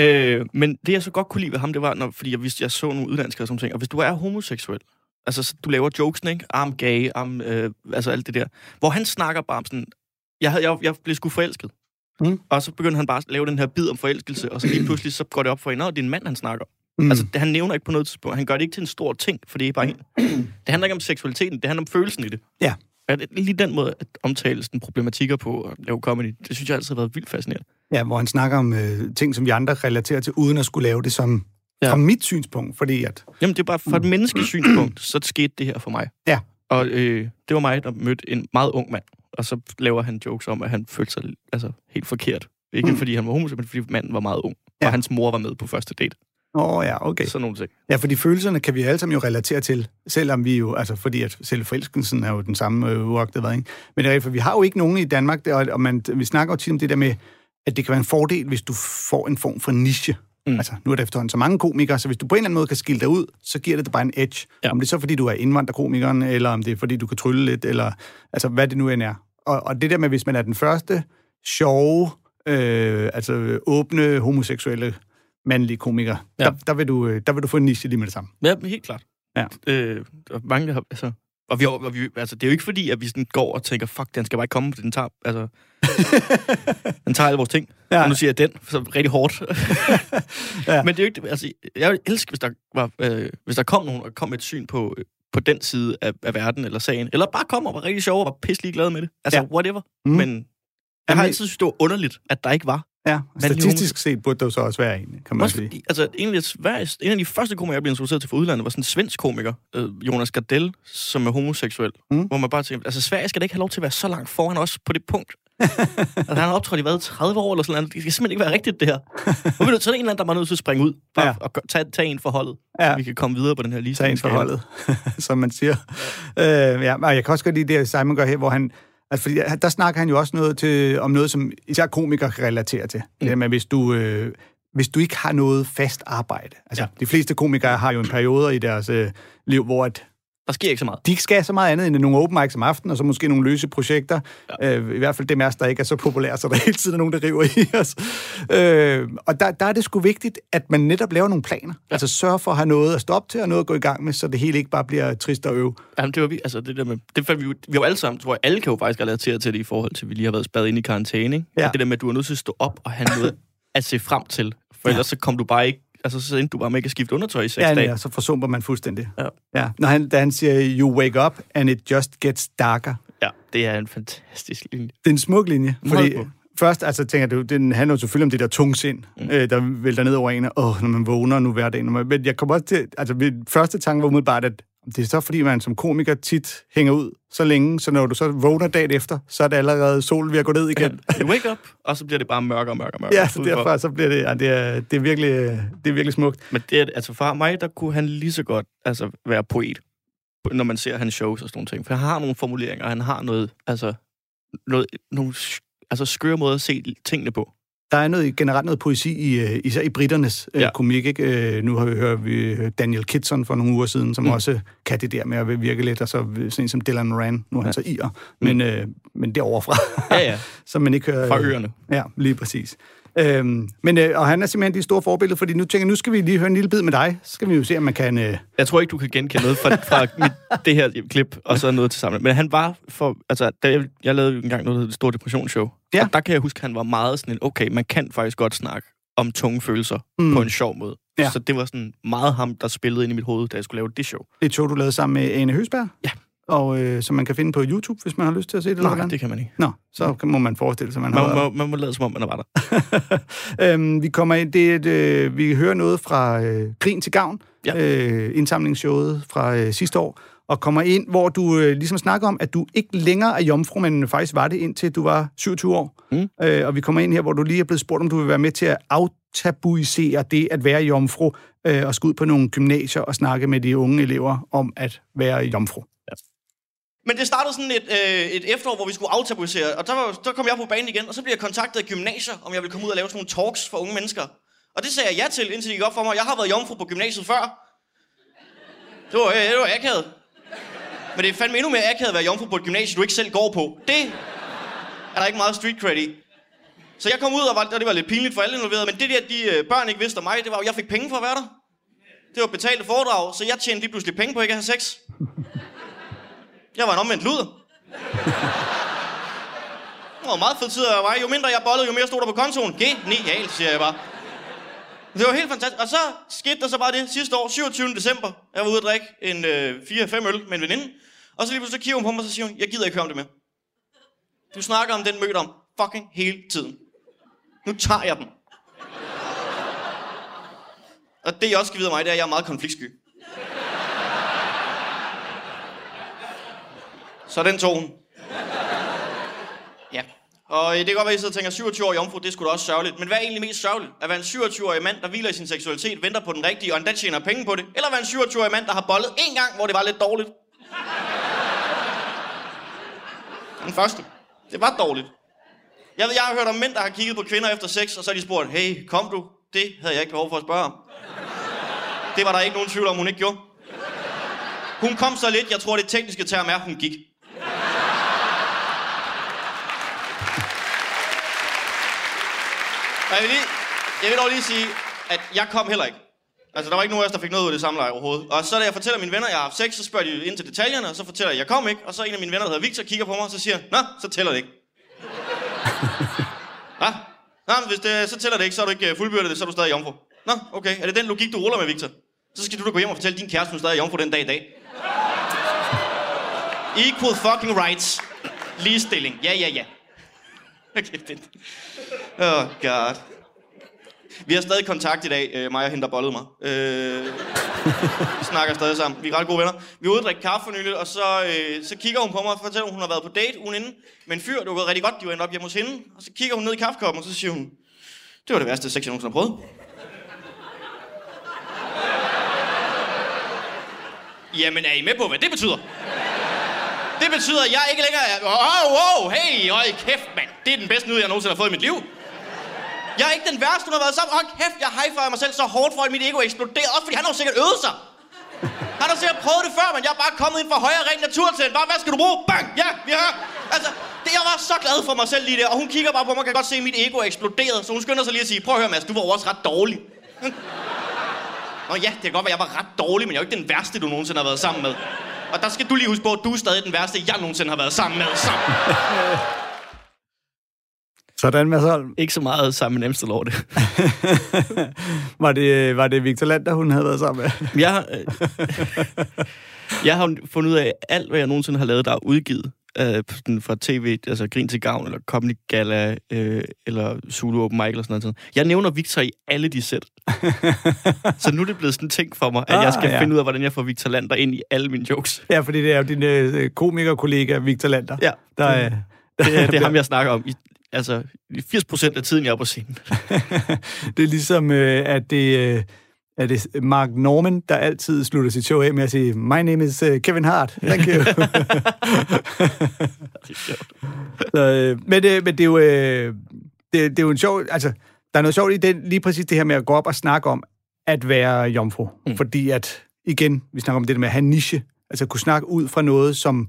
S4: Øh, men det, jeg så godt kunne lide ved ham, det var, når, fordi jeg vidste, jeg så nogle udlandske og sådan ting. Og hvis du er homoseksuel, altså så du laver jokesen, ikke? I'm gay, I'm, øh, altså alt det der. Hvor han snakker bare om sådan, jeg, havde, jeg, jeg blev sgu forelsket.
S3: Mm.
S4: Og så begynder han bare at lave den her bid om forelskelse, og så lige pludselig så går det op for en, at det er en mand, han snakker.
S3: Mm.
S4: Altså, det, han nævner ikke på noget tidspunkt. Han gør det ikke til en stor ting, for det er bare en. Det handler ikke om seksualiteten, det handler om følelsen i det.
S3: Ja.
S4: Og er lige den måde at omtale sådan problematikker på at lave comedy, det synes jeg altid har været vildt fascinerende.
S3: Ja, hvor han snakker om øh, ting, som vi andre relaterer til, uden at skulle lave det som
S4: Ja.
S3: fra mit synspunkt, fordi at...
S4: Jamen, det er bare fra et menneskes synspunkt, så skete det her for mig.
S3: Ja.
S4: Og øh, det var mig, der mødte en meget ung mand, og så laver han jokes om, at han følte sig altså, helt forkert. Ikke
S3: Mm.
S4: fordi han var homoseksuel, men fordi manden var meget ung.
S3: Ja.
S4: Og hans mor var med på første date.
S3: Åh oh, ja, okay.
S4: Sådan nogle ting.
S3: Ja, fordi følelserne kan vi alle sammen jo relatere til, selvom vi jo, altså fordi at selv forelskelsen er jo den samme øh, uagtet hvad, ikke? Men det er for vi har jo ikke nogen i Danmark, der, og man, vi snakker jo tit om det der med, at det kan være en fordel, hvis du får en form for niche. Mm. Altså, nu er der efterhånden så mange komikere, så hvis du på en eller anden måde kan skille dig ud, så giver det dig bare en edge. Ja. Om det er så, fordi du er indvandrerkomikeren, eller om det er, fordi du kan trylle lidt, eller altså, hvad det nu end er. Og, og det der med, hvis man er den første sjove, øh, altså åbne, homoseksuelle mandlige komiker, ja. Der, der, vil du, øh, der vil du få en niche lige med det samme.
S4: Ja, helt klart.
S3: Ja.
S4: Øh, og mange, der har, altså, og vi, og vi, altså, det er jo ikke fordi, at vi sådan går og tænker, fuck, den skal bare ikke komme, den tager, altså, den tager alle vores ting.
S3: Ja.
S4: Og nu siger jeg den, så rigtig hårdt.
S3: Ja.
S4: Men det er jo ikke, altså, jeg ville elske, hvis der, var, øh, hvis der kom nogen og kom et syn på, øh, på den side af, af verden eller sagen. Eller bare kom og var rigtig sjov og var pisselig glad med det. Altså,
S3: Ja.
S4: whatever.
S3: Mm.
S4: Men jeg
S3: Jamen,
S4: har altid synes, det var underligt, at der ikke var.
S3: Ja, statistisk set burde det jo så også være en, kan man
S4: Også
S3: sige.
S4: fordi, altså, en af, de, en af de første komikere, jeg blev introduceret til fra udlandet, var sådan en svensk komiker, øh, Jonas Gardell, som er homoseksuel.
S3: Mm.
S4: Mm. Hvor man bare tænker, altså Sverige skal da ikke have lov til at være så langt foran os på det punkt. Altså, han har optrådt i hvad, 30 år eller sådan noget. Det skal simpelthen ikke være rigtigt, det her. Nu er det så der en eller anden, der var nødt til at springe ud, bare
S3: Ja.
S4: ja. og gøre- tage, tage en forholdet,
S3: Ja.
S4: ja. vi kan komme videre på den her liste.
S3: Tag en forholdet, som man siger. Øh, ja, og jeg kan også godt lide det, Simon gør her, hvor han... Altså, fordi der snakker han jo også noget til, om noget, som især komikere kan relatere til. Mm. Det med, hvis du, øh, hvis du ikke har noget fast arbejde. Altså, ja.
S4: Ja.
S3: de fleste komikere har jo en periode i deres øh, liv, hvor at
S4: Der sker ikke så meget.
S3: de skal så meget andet end nogle open mics om aftenen, og så måske nogle løse projekter. Ja. Øh, I hvert fald dem af der ikke er så populære, så der hele tiden er nogen, der river i os. Øh, og der, der er det sgu vigtigt, at man netop laver nogle planer. Ja. Altså sørge for at have noget at stoppe til, og noget at gå i gang med, så det hele ikke bare bliver trist og øv.
S4: Jamen, det var vi, altså det der med, det fandt vi, jo, vi var alle sammen, tror jeg, alle kan jo faktisk relatere til det i forhold til, at vi lige har været spadet ind i karantæne, ikke?
S3: Ja.
S4: At det der med, at du er nødt til at stå op og have noget at se frem til, for
S3: Ja.
S4: ellers så kom du bare ikke altså, så endte du bare med ikke at skifte undertøj i seks
S3: Ja,
S4: dage.
S3: ja, så forsumper man fuldstændig.
S4: Ja.
S3: ja. Når han, da han siger, you wake up, and it just gets darker.
S4: Ja, det er en fantastisk linje.
S3: Det er en smuk linje, fordi først altså, tænker du, den handler jo selvfølgelig om det der tungsind, mm. øh, der vælter ned over en, og åh, når man vågner nu hverdagen. Når man, men jeg kommer også til, altså min første tanke var umiddelbart, at det er så fordi, man som komiker tit hænger ud så længe, så når du så vågner dagen efter, så er det allerede solen ved at gå ned igen.
S4: You wake up, og så bliver det bare mørkere og mørkere mørkere.
S3: Ja, så derfor så bliver det, ja, det, er, det, er virkelig, det er virkelig smukt.
S4: Men det er, altså for mig, der kunne han lige så godt altså, være poet, når man ser hans shows og sådan nogle ting. For han har nogle formuleringer, han har noget, altså, noget, nogle altså, skøre måder at se tingene på.
S3: Der er noget, generelt noget poesi i, øh, især i britternes øh,
S4: Ja.
S3: komik. Ikke? Øh, nu har vi hørt vi Daniel Kitson for nogle uger siden, som mm.
S4: Mm.
S3: også kan det der med at virke lidt, og så sådan en som Dylan Moran, nu er han så irer, men, øh, men derovre fra,
S4: Ja, ja.
S3: som man ikke hører.
S4: Fra øerne.
S3: Ja, lige præcis. Øhm, men, øh, og han er simpelthen de store forbilleder, fordi nu tænker jeg, nu skal vi lige høre en lille bid med dig. Så skal vi jo se, om man kan... Øh,
S4: Jeg tror ikke, du kan genkende noget fra, fra mit, det her klip, og så noget til sammen. Men han var for... Altså, da jeg, jeg lavede engang noget, der hedder det store depressionsshow.
S3: Ja.
S4: Og der kan jeg huske, at han var meget sådan en, okay, man kan faktisk godt snakke om tunge følelser
S3: mm.
S4: på en sjov måde.
S3: Ja.
S4: Så det var sådan meget ham, der spillede ind i mit hoved, da jeg skulle lave det show.
S3: det show, du lavede sammen med Ane Høsberg.
S4: Ja.
S3: Og øh, som man kan finde på YouTube, hvis man har lyst til at se det.
S4: Nej, det kan man ikke.
S3: Nå, så kan- må man forestille sig, man,
S4: Man
S3: har
S4: må, man må lade som om, man var der.
S3: øhm, vi kommer ind, det er et, øh, vi hører noget fra øh, Grin til Gavn,
S4: Ja.
S3: øh, indsamlingsshowet fra øh, sidste år, og kommer ind, hvor du øh, ligesom snakker om, at du ikke længere er jomfru, men faktisk var det indtil du var 27 år.
S4: Mm.
S3: Øh, og vi kommer ind her, hvor du lige er blevet spurgt, om du vil være med til at aftabuisere det at være jomfru, øh, og skal ud på nogle gymnasier og snakke med de unge elever om at være jomfru.
S6: Men det startede sådan et, øh, et efterår, hvor vi skulle aftabuisere, og der, var, der kom jeg på banen igen, og så blev jeg kontaktet af gymnasier, om jeg ville komme ud og lave sådan nogle talks for unge mennesker. Og det sagde jeg ja til, indtil det gik op for mig. Jeg har været jomfru på gymnasiet før. Det var, øh, det var akavet. Men det er fandme endnu mere akavet at være jomfru på et gymnasie, du ikke selv går på. Det er der ikke meget street cred i. Så jeg kom ud, og, var, og det var lidt pinligt for alle involverede, men det der, de øh, børn ikke vidste om mig, det var, at jeg fik penge for at være der. Det var betalte foredrag, så jeg tjente lige pludselig penge på ikke at have sex. Jeg var en omvendt luder. Det var meget fed tid jeg var. Jo mindre jeg bollede, jo mere stod der på kontoen. Genialt, siger jeg bare. Det var helt fantastisk. Og så skete der så bare det sidste år, 27. december. Jeg var ude at drikke en øh, 4-5 øl med en veninde. Og så lige pludselig kigger hun på mig, og så siger hun, jeg gider ikke høre om det mere. Du snakker om den mødt om fucking hele tiden. Nu tager jeg den. Og det, jeg også skal vide om mig, det er, at jeg er meget konfliktsky. Så den tog hun. Ja. Og øh, det kan godt være, at I sidder og tænker, 27 år jomfru, det skulle da også sørgeligt. Men hvad er egentlig mest sørgeligt? At være en 27-årig mand, der hviler i sin seksualitet, venter på den rigtige, og endda tjener penge på det? Eller være en 27-årig mand, der har bollet en gang, hvor det var lidt dårligt? Den første. Det var dårligt. Jeg, ved, jeg har hørt om mænd, der har kigget på kvinder efter sex, og så har de spurgt, hey, kom du? Det havde jeg ikke behov for at spørge om. Det var der ikke nogen tvivl om, hun ikke gjorde. Hun kom så lidt, jeg tror det tekniske term er, hun gik. Og jeg vil, lige, jeg vil dog lige sige, at jeg kom heller ikke. Altså, der var ikke nogen af os, der fik noget ud af det samleje overhovedet. Og så da jeg fortæller mine venner, at jeg har haft sex, så spørger de ind til detaljerne, og så fortæller jeg, at jeg kom ikke. Og så en af mine venner, der hedder Victor, kigger på mig, og så siger, Nå, så tæller det ikke. Hva? Nå, men hvis det, så tæller det ikke, så er du ikke øh, fuldbyrdet, så er du stadig jomfru. Nå, okay. Er det den logik, du ruller med, Victor? Så skal du da gå hjem og fortælle din kæreste, hun stadig er jomfru den dag i dag. Equal fucking rights. Ligestilling. Ja, ja, ja. Okay, det. Oh god. Vi har stadig kontakt i dag, øh, mig og hende, der bollede mig. Øh, vi snakker stadig sammen. Vi er ret gode venner. Vi er ude og drikke kaffe for nylig, og så, øh, så kigger hun på mig og fortæller, at hun har været på date ugen inden med en fyr. Det var gået rigtig godt, de var endt op hjemme hos hende. Og så kigger hun ned i kaffekoppen, og så siger hun, det var det værste sex, jeg nogensinde har prøvet. Jamen, er I med på, hvad det betyder? Det betyder, at jeg ikke længere er... Oh, wow, hey, øj, kæft, mand. Det er den bedste nyhed, jeg nogensinde har fået i mit liv. Jeg er ikke den værste, hun har været sammen. Hold kæft, jeg high mig selv så hårdt for, at mit ego eksploderer. Også fordi han har sikkert øvet sig. Han har sikkert prøvet det før, men jeg er bare kommet ind fra højre ren naturtal. Bare, hvad skal du bruge? Bang! Ja, vi har. Altså, det, jeg var så glad for mig selv lige der. Og hun kigger bare på mig, kan godt se, at mit ego er eksploderet. Så hun skynder sig lige at sige, prøv at høre, Mads, du var også ret dårlig. Nå ja, det kan godt være, at jeg var ret dårlig, men jeg er jo ikke den værste, du nogensinde har været sammen med. Og der skal du lige huske på, at du er stadig den værste, jeg nogensinde har været sammen med. Sammen.
S3: Sådan, Mads Holm.
S4: Ikke så meget sammen med Amstel over det.
S3: Var det, var det Victor Lander, hun havde været sammen med?
S4: Jeg, har, øh, jeg har fundet ud af, at alt, hvad jeg nogensinde har lavet, der er udgivet øh, sådan fra tv, altså Grin til Gavn, eller Comedy Gala, øh, eller Zulu Open Mic, eller sådan noget. Jeg nævner Victor i alle de sæt. så nu er det blevet sådan en ting for mig, at
S3: Ah,
S4: jeg skal
S3: ja.
S4: finde ud af, hvordan jeg får Victor Lander ind i alle mine jokes.
S3: Ja, fordi det er jo din øh, komikerkollega Victor Lander.
S4: Ja.
S3: Der, øh,
S4: Det, er- det er ham, jeg snakker om. I, altså, i 80 procent af tiden, jeg er på scenen.
S3: det er ligesom, øh, at det, øh, er det Mark Norman, der altid slutter sit show af med at sige, My name is uh, Kevin Hart. Thank you. Så, øh, men, øh, men det er jo... Øh, det, det er jo en sjov... Altså, der er noget sjovt i den, lige præcis det her med at gå op og snakke om at være jomfru. Mm. Fordi at, igen, vi snakker om det der med at have niche. Altså kunne snakke ud fra noget, som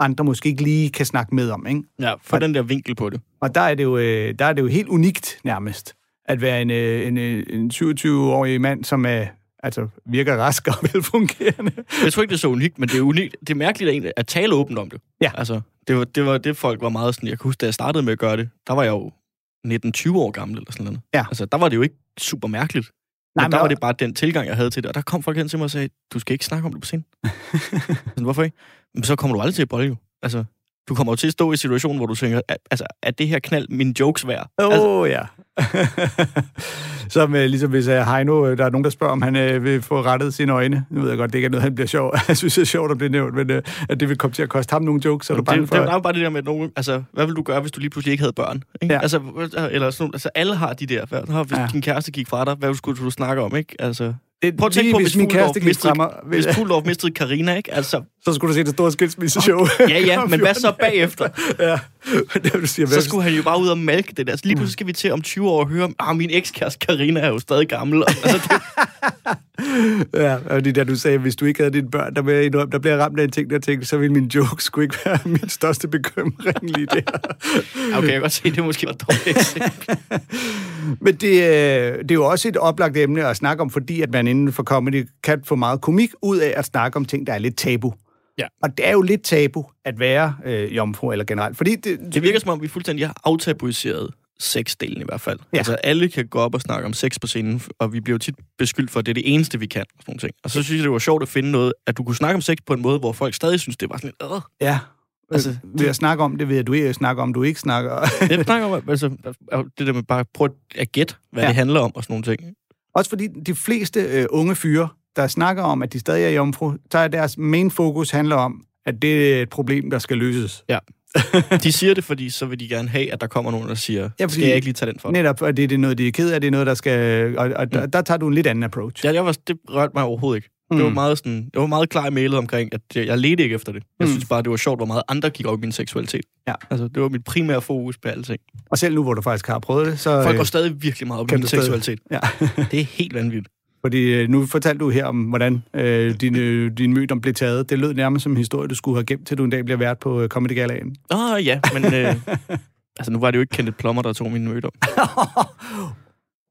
S3: andre måske ikke lige kan snakke med om, ikke?
S4: Ja, få den der vinkel på det.
S3: Og der er det jo, øh, der er det jo helt unikt nærmest, at være en, øh, en, øh, en 27-årig mand, som er, altså, virker rask og velfungerende.
S4: Jeg tror ikke, det er så unikt, men det er unikt. Det er mærkeligt egentlig at tale åbent om det.
S3: Ja.
S4: Altså, det var, det var det, folk var meget sådan... Jeg kan huske, da jeg startede med at gøre det, der var jeg jo 19-20 år gammel eller sådan noget.
S3: Ja.
S4: Altså, der var det jo ikke super mærkeligt. Nej, men
S3: men
S4: der var
S3: og-
S4: det bare den tilgang, jeg havde til det. Og der kom folk hen til mig og sagde, du skal ikke snakke om det på scenen. Sådan, Hvorfor ikke? Men så kommer du aldrig til at bolle jo. Altså, du kommer jo til at stå i en situation, hvor du tænker, "Er- altså, er det her knald mine jokes værd?
S3: Åh,
S4: Altså,
S3: oh, ja. Som øh, ligesom hvis uh, Heino, øh, der er nogen, der spørger, om han øh, vil få rettet sine øjne. Nu ved jeg godt, det ikke er noget, han bliver sjov. Jeg synes, det er sjovt at blive nævnt, men øh, at det vil komme til at koste ham nogle jokes, så er du bange for...
S4: det, er jo bare det der med, nogen, altså, hvad vil du gøre, hvis du lige pludselig ikke havde børn? Ikke?
S3: Ja.
S4: Altså, eller sådan, altså, alle har de der. Hvad, hvis
S3: ja.
S4: din kæreste gik fra dig, hvad skulle du snakke om? Ikke? Altså,
S3: det,
S4: prøv at tænke
S3: lige,
S4: på,
S3: hvis
S4: hvis
S3: min kæreste gik fra mig,
S4: hvis Fuldorf mistede Karina, ikke? Altså,
S3: så skulle du se det store skilsmisseshow.
S4: ja, ja, men hvad så bagefter?
S3: ja. det, du siger,
S4: Så skulle han jo bare ud og malke det der. Så lige pludselig skal vi til om 20 år at høre, ah, min ekskæreste Karina er jo stadig gammel. Altså, det,
S3: Ja, og det der, du sagde, hvis du ikke havde dine børn, der, indrømme, der bliver ramt af en ting, der tænkte, så ville min joke skulle ikke være min største bekymring lige der.
S4: okay, jeg kan godt se, det måske var dårligt.
S3: Men det, øh, det er jo også et oplagt emne at snakke om, fordi at man inden for comedy kan få meget komik ud af at snakke om ting, der er lidt tabu.
S4: Ja.
S3: Og det er jo lidt tabu at være øh, jomfru eller generelt. Fordi det,
S4: Det virker som om, vi fuldstændig har aftabuiseret sexdelen i hvert fald.
S3: Ja.
S4: Altså, alle kan gå op og snakke om sex på scenen, og vi bliver jo tit beskyldt for, at det er det eneste, vi kan. Og, sådan nogle ting. og så synes jeg, det var sjovt at finde noget, at du kunne snakke om sex på en måde, hvor folk stadig synes, det var sådan lidt... Øh.
S3: Ja, altså,
S4: Altså,
S3: ved at snakke om det, ved at du ikke snakker om, du ikke snakker.
S4: Jeg snakker om, altså, det der med bare at prøve at gætte, hvad
S3: ja.
S4: det handler om og sådan nogle ting.
S3: Også fordi de fleste øh, unge fyre, der snakker om, at de stadig er jomfru, så er deres main fokus handler om, at det er et problem, der skal løses.
S4: De siger det, fordi så vil de gerne have, at der kommer nogen, der siger,
S3: Ja,
S4: ja,
S3: fordi-
S4: skal jeg ikke lige tage den for?
S3: Netop, at det, det er noget, de er ked af, det er noget, der skal... Og, og der, der tager du en lidt anden approach.
S4: Ja, jeg var, det rørte mig overhovedet ikke. Mm. Det var
S3: Mm.
S4: meget sådan, det var meget klar i mailet omkring, at jeg, jeg ledte ikke efter det. Jeg
S3: Mm.
S4: synes bare, det var sjovt, hvor meget andre gik op i min seksualitet.
S3: Ja.
S4: Altså, det var mit primære fokus på alting.
S3: Og selv nu, hvor du faktisk har prøvet det, så...
S4: Folk
S3: øh,
S4: går stadig virkelig meget op i min seksualitet.
S3: Ja.
S4: Det er helt vanvittigt.
S3: Fordi øh, nu fortalte du her om, hvordan øh, din, øh, din mødom blev taget. Det lød nærmest som en historie, du skulle have gemt, til du en dag bliver vært på øh, Comedy Galaen.
S4: Åh, oh, ja, men... Øh, altså, nu var det jo ikke Kenneth Plummer, der tog min møde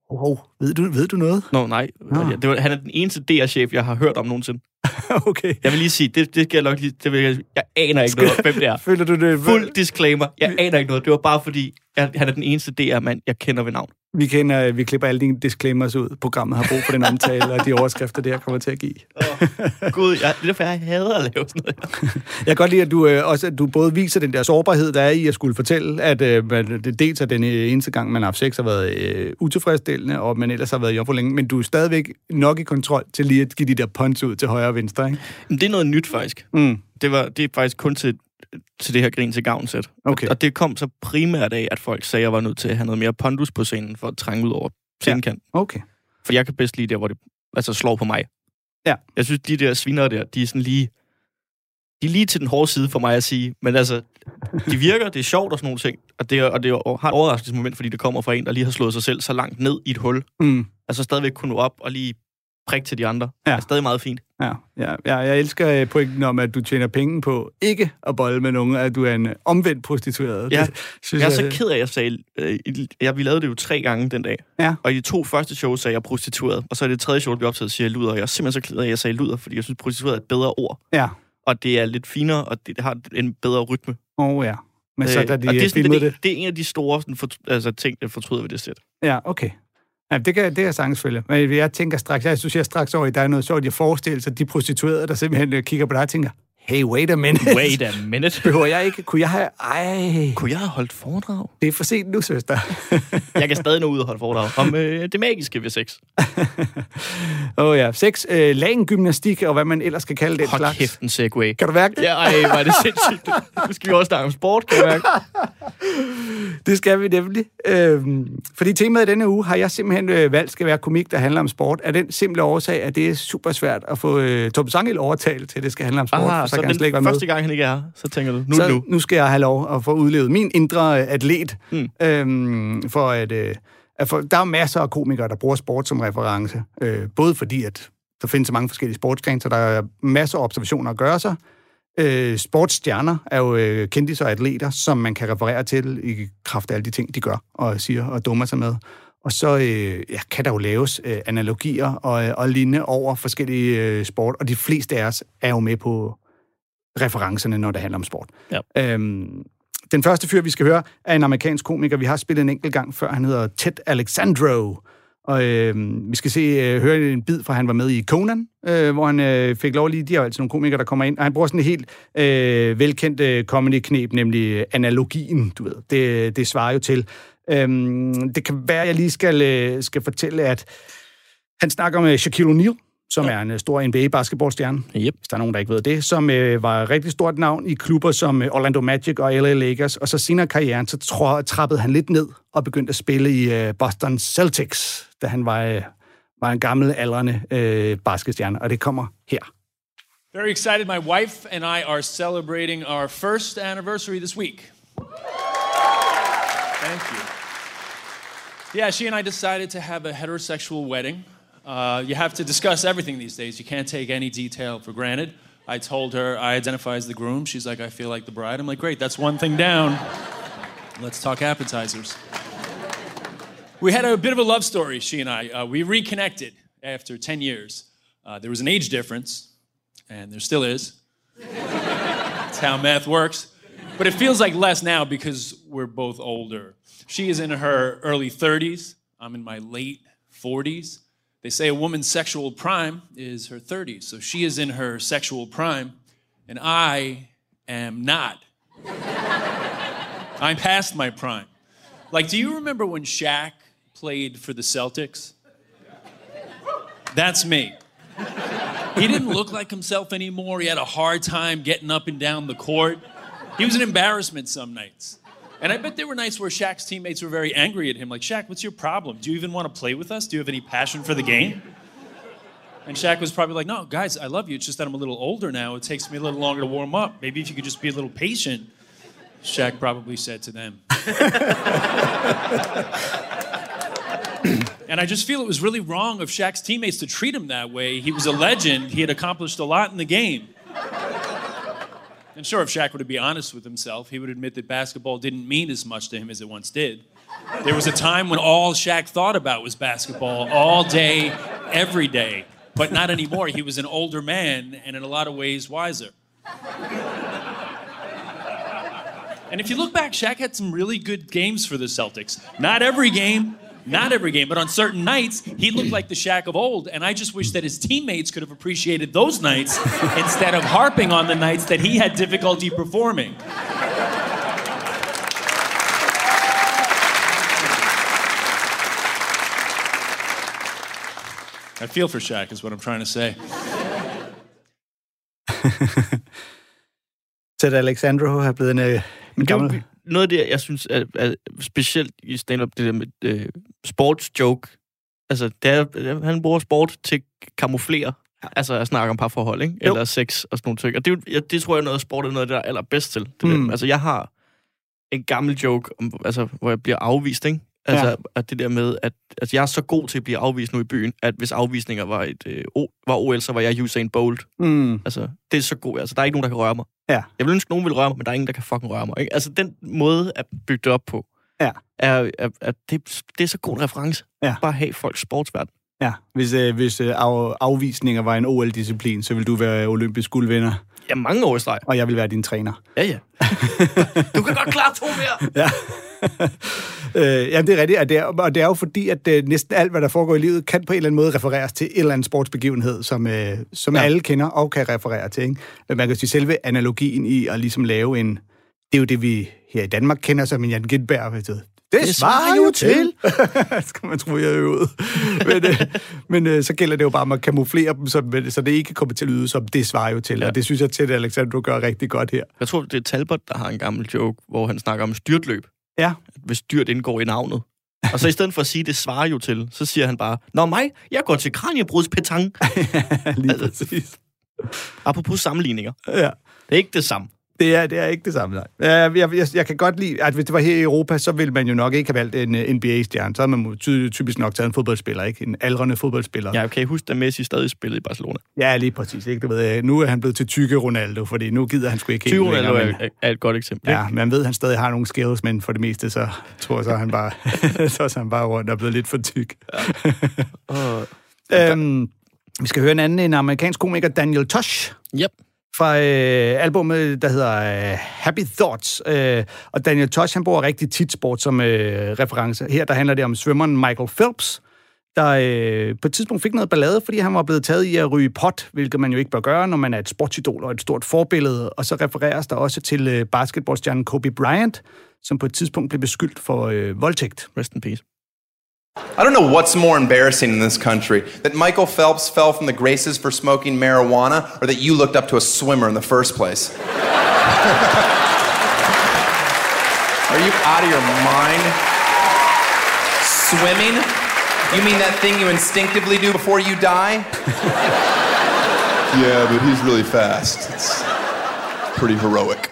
S3: oh, ved, du, ved du noget?
S4: Nå, nej. Ja, det var, han er den eneste DR-chef, jeg har hørt om nogensinde.
S3: okay.
S4: Jeg vil lige sige, det, det skal jeg nok lige... Det vil jeg, jeg aner ikke noget om, hvem det er.
S3: Føler du det?
S4: Fuld disclaimer. Jeg aner ikke noget. Det var bare fordi, jeg, han er den eneste DR-mand, jeg kender ved navn.
S3: Vi, kender, vi klipper alle dine disclaimers ud. Programmet har brug for den omtale, og de overskrifter, det her kommer til at give.
S4: Gud, jeg, det er derfor, jeg hader at lave sådan noget.
S3: Jeg kan godt lide, at du, øh, også, at du både viser den der sårbarhed, der er i at skulle fortælle, at øh, det dels er den eneste gang, man har haft sex, har været øh, utilfredsstillende, og man ellers har været jomfru længe, men du er stadigvæk nok i kontrol til lige at give de der punch ud til højre og venstre, ikke?
S4: Men det er noget nyt, faktisk.
S3: Mm.
S4: Det, var, det er faktisk kun til, til det her grin til gavnsæt.
S3: Okay.
S4: Og, og det kom så primært af, at folk sagde, at jeg var nødt til at have noget mere pondus på scenen, for at trænge ud over scenekanten.
S3: Okay.
S4: For jeg kan bedst lide der, hvor det altså, slår på mig.
S3: Ja.
S4: Jeg synes, de der sviner der, de er sådan lige... De er lige til den hårde side for mig at sige. Men altså, de virker, det er sjovt og sådan nogle ting. Og det, er, og det er, har et overraskelsesmoment, fordi det kommer fra en, der lige har slået sig selv så langt ned i et hul.
S3: Mm.
S4: Altså stadigvæk kunne nå op og lige prikke til de andre.
S3: Ja.
S4: Det er stadig meget fint.
S3: Ja, ja, ja, jeg elsker øh, pointen om, at du tjener penge på ikke at bolle med nogen, at du er en øh, omvendt prostitueret.
S4: Ja.
S3: Det, synes
S4: Jeg er så ked af, at jeg sagde... Øh, jeg, vi lavede det jo tre gange den dag.
S3: Ja.
S4: Og i de to første shows sagde jeg prostitueret. Og så i det tredje show, vi optaget, siger jeg luder. Og jeg er simpelthen så ked af, at jeg sagde luder, fordi jeg synes, prostitueret er et bedre ord.
S3: Ja,
S4: Og det er lidt finere, og det har en bedre rytme.
S3: oh, ja. Men så
S4: Øh,
S3: da de
S4: det, er sådan, det,
S3: det.
S4: det, er en af de store sådan, for, altså, ting, jeg fortryder ved det sæt.
S3: Ja, okay. Ja, det kan, det er jeg sagtens følge. Men jeg tænker straks, jeg synes jeg straks over, at der er noget sjovt, jeg forestiller sig, de prostituerede, der simpelthen øh, kigger på dig og tænker, hey, wait a minute.
S4: Wait a minute.
S3: Behøver jeg ikke? Kunne jeg have... Ej,
S4: Kunne jeg have holdt foredrag?
S3: det er for sent nu, søster.
S4: Jeg kan stadig nå ud og holde foredrag om øh, det magiske ved sex.
S3: Åh oh, ja, sex, øh, lagen-gymnastik og hvad man ellers skal kalde det
S4: Hold
S3: slags.
S4: kæft en segway.
S3: Kan du mærke det?
S4: Ja, ej, var det sindssygt. Nu skal vi også snakke om sport, kan jeg mærke.
S3: Det skal vi nemlig. Øhm, fordi temaet i denne uge har jeg simpelthen øh, valgt skal være komik, der handler om sport. Af den simple årsag, at det er super svært at få øh, Torben Sangel overtalt til, at det skal handle om sport.
S4: Ah,
S3: for
S4: så,
S3: kan
S4: den
S3: slet ikke være med.
S4: første gang, han ikke er her, så tænker du, nu
S3: så
S4: nu.
S3: nu skal jeg have lov at få udlevet min indre øh, atlet.
S4: Mm.
S3: Øhm, for at, øh, at for, der er masser af komikere, der bruger sport som reference. Øh, både fordi, at der findes så mange forskellige sportsgrene, så der er masser af observationer at gøre sig. Øh, sportsstjerner er jo øh, kendte og atleter, som man kan referere til i kraft af alle de ting, de gør og siger og dummer sig med. Og så øh, ja, kan der jo laves øh, analogier og, og lignende over forskellige øh, sport, og de fleste af os er jo med på referencerne, når det handler om sport.
S4: Ja.
S3: Øhm, den første fyr, vi skal høre, er en amerikansk komiker. Vi har spillet en enkelt gang før. Han hedder Ted Alexandro. Og øh, vi skal se, øh, høre en bid fra, han var med i Conan, øh, hvor han øh, fik lov lige, de har altid nogle komikere, der kommer ind, og han bruger sådan en helt øh, velkendt øh, comedy-knep, nemlig analogien, du ved. Det, det svarer jo til. Øhm, det kan være, jeg lige skal, øh, skal fortælle, at han snakker med Shaquille O'Neal, som ja. er en øh, stor NBA-basketballstjerne,
S4: Yep.
S3: hvis der er nogen, der ikke ved det, som øh, var et rigtig stort navn i klubber som øh, Orlando Magic og LA Lakers, og så senere i karrieren, så tror, trappede han lidt ned og begyndte at spille i øh, Boston Celtics, da han var, øh, var en gammel, aldrende øh, basketstjerne, og det kommer her.
S7: Very excited. My wife and I are celebrating our first anniversary this week. Thank you. Yeah, she and I decided to have a heterosexual wedding. Uh, you have to discuss everything these days. You can't take any detail for granted. I told her I identify as the groom. She's like, I feel like the bride. I'm like, great, that's one thing down. Let's talk appetizers. We had a bit of a love story, she and I. Uh, we reconnected after 10 years. Uh, there was an age difference, and there still is. That's how math works. But it feels like less now because we're both older. She is in her early 30s. I'm in my late 40s. They say a woman's sexual prime is her 30s. So she is in her sexual prime, and I am not. I'm past my prime. Like, do you remember when Shaq played for the Celtics? That's me. He didn't look like himself anymore. He had a hard time getting up and down the court. He was an embarrassment some nights. And I bet there were nights where Shaq's teammates were very angry at him, like, Shaq, what's your problem? Do you even want to play with us? Do you have any passion for the game? And Shaq was probably like, no, guys, I love you. It's just that I'm a little older now. It takes me a little longer to warm up. Maybe if you could just be a little patient. Shaq probably said to them. and I just feel it was really wrong of Shaq's teammates to treat him that way. He was a legend, he had accomplished a lot in the game. And sure, if Shaq were to be honest with himself, he would admit that basketball didn't mean as much to him as it once did. There was a time when all Shaq thought about was basketball all day, every day. But not anymore. He was an older man and in a lot of ways wiser. And if you look back, Shaq had some really good games for the Celtics. Not every game, not every game, but on certain nights, he looked like the Shaq of old. And I just wish that his teammates could have appreciated those nights instead of harping on the nights that he had difficulty performing. I feel for Shaq, is what I'm trying to say.
S3: Ted Alexandro er blevet en, øh, en
S4: Men det jo
S3: gammel...
S4: noget af det, jeg synes er, er specielt i stand-up, det der med øh, sportsjoke. Altså, det er, øh, han bruger sport til at kamuflere, altså at snakke om parforhold, ikke?
S3: Jo.
S4: Eller sex og sådan nogle ting. Og det, jeg, det tror jeg er noget, sport er noget af det, der er allerbedst til. Det
S3: Mm.
S4: der. Altså, jeg har en gammel joke, om, altså, hvor jeg bliver afvist, ikke? Altså,
S3: Ja.
S4: ja. at det der med, at altså, jeg er så god til at blive afvist nu i byen, at hvis afvisninger var, et, øh, o, var OL, så var jeg Usain Bolt.
S3: Mm,
S4: Altså, det er så god. Altså, der er ikke nogen, der kan røre mig.
S3: Ja.
S4: Jeg vil ønske, at nogen vil røre mig, men der er ingen, der kan fucking røre mig. Ikke? Altså, den måde at bygge det op på,
S3: Ja.
S4: er, er, er det, det er så god en reference.
S3: Ja.
S4: Bare have folks sportsverden.
S3: Ja, hvis, øh, hvis øh, af, afvisninger var en OL-disciplin, så vil du være olympisk guldvinder,
S4: Ja, mange år i streg.
S3: og jeg vil være din træner.
S4: Ja, ja. du kan godt klare to mere.
S3: Ja. øh, jamen, det er rigtigt, og det er, og det er jo fordi, at øh, næsten alt, hvad der foregår i livet, kan på en eller anden måde refereres til en eller anden sportsbegivenhed, som, øh, som ja. alle kender og kan referere til. Ikke? Man kan sige, selve analogien i at ligesom lave en... Det er jo det, vi her i Danmark kender som en Jan Gindberg. Ved du. Det, det svarer jo til. skal man tro, jeg er øvet. men øh, men øh, så gælder det jo bare om at kamuflere dem, så, så det ikke kommer til at lyde som, det svarer jo til. Ja. Og det synes jeg til, at Alexander, du gør rigtig godt her.
S4: Jeg tror, det er Talbot, der har en gammel joke, hvor han snakker om styrtløb.
S3: Ja,
S4: Hvis dyrt indgår i navnet. Og så i stedet for at sige, det svarer jo til, så siger han bare, Nå mig, jeg går til kraniebruds
S3: lige præcis.
S4: Apropos sammenligninger.
S3: Ja.
S4: Det er ikke det samme.
S3: Det er, det er ikke det samme, nej. Jeg, jeg, jeg, jeg kan godt lide, at hvis det var her i Europa, så ville man jo nok ikke have valgt en uh, NBA-stjerne. Så havde man ty- typisk nok taget en fodboldspiller, ikke? En aldrende fodboldspiller.
S4: Jeg kan huske, at Messi stadig spillede i Barcelona.
S3: ja lige præcis. Ikke? Du ved, øh, nu er han blevet til tykke Ronaldo, fordi nu gider han sgu ikke helt
S4: 20
S3: længere,
S4: er,
S3: men-
S4: er, er et godt eksempel.
S3: Ja, man ved, at han stadig har nogle skills, men for det meste, så tror jeg, så er han bare, så er han bare rundt og blevet lidt for tyk.
S4: Ja.
S3: øhm, vi skal høre en anden, en amerikansk komiker, Daniel Tosh,
S4: Yep
S3: fra øh, albumet, der hedder øh, Happy Thoughts. Øh, og Daniel Tosh, han bruger rigtig tit sport som øh, reference. Her der handler det om svømmeren Michael Phelps, der øh, på et tidspunkt fik noget ballade, fordi han var blevet taget i at ryge pot, hvilket man jo ikke bør gøre, når man er et sportsidol og et stort forbillede. Og så refereres der også til øh, basketballstjernen Kobe Bryant, som på et tidspunkt blev beskyldt for øh, voldtægt.
S4: Rest in peace.
S8: I don't know what's more embarrassing in this country that Michael Phelps fell from the graces for smoking marijuana or that you looked up to a swimmer in the first place. Are you out of your mind? Swimming? You mean that thing you instinctively do before you die?
S9: Yeah, but he's really fast. It's pretty heroic.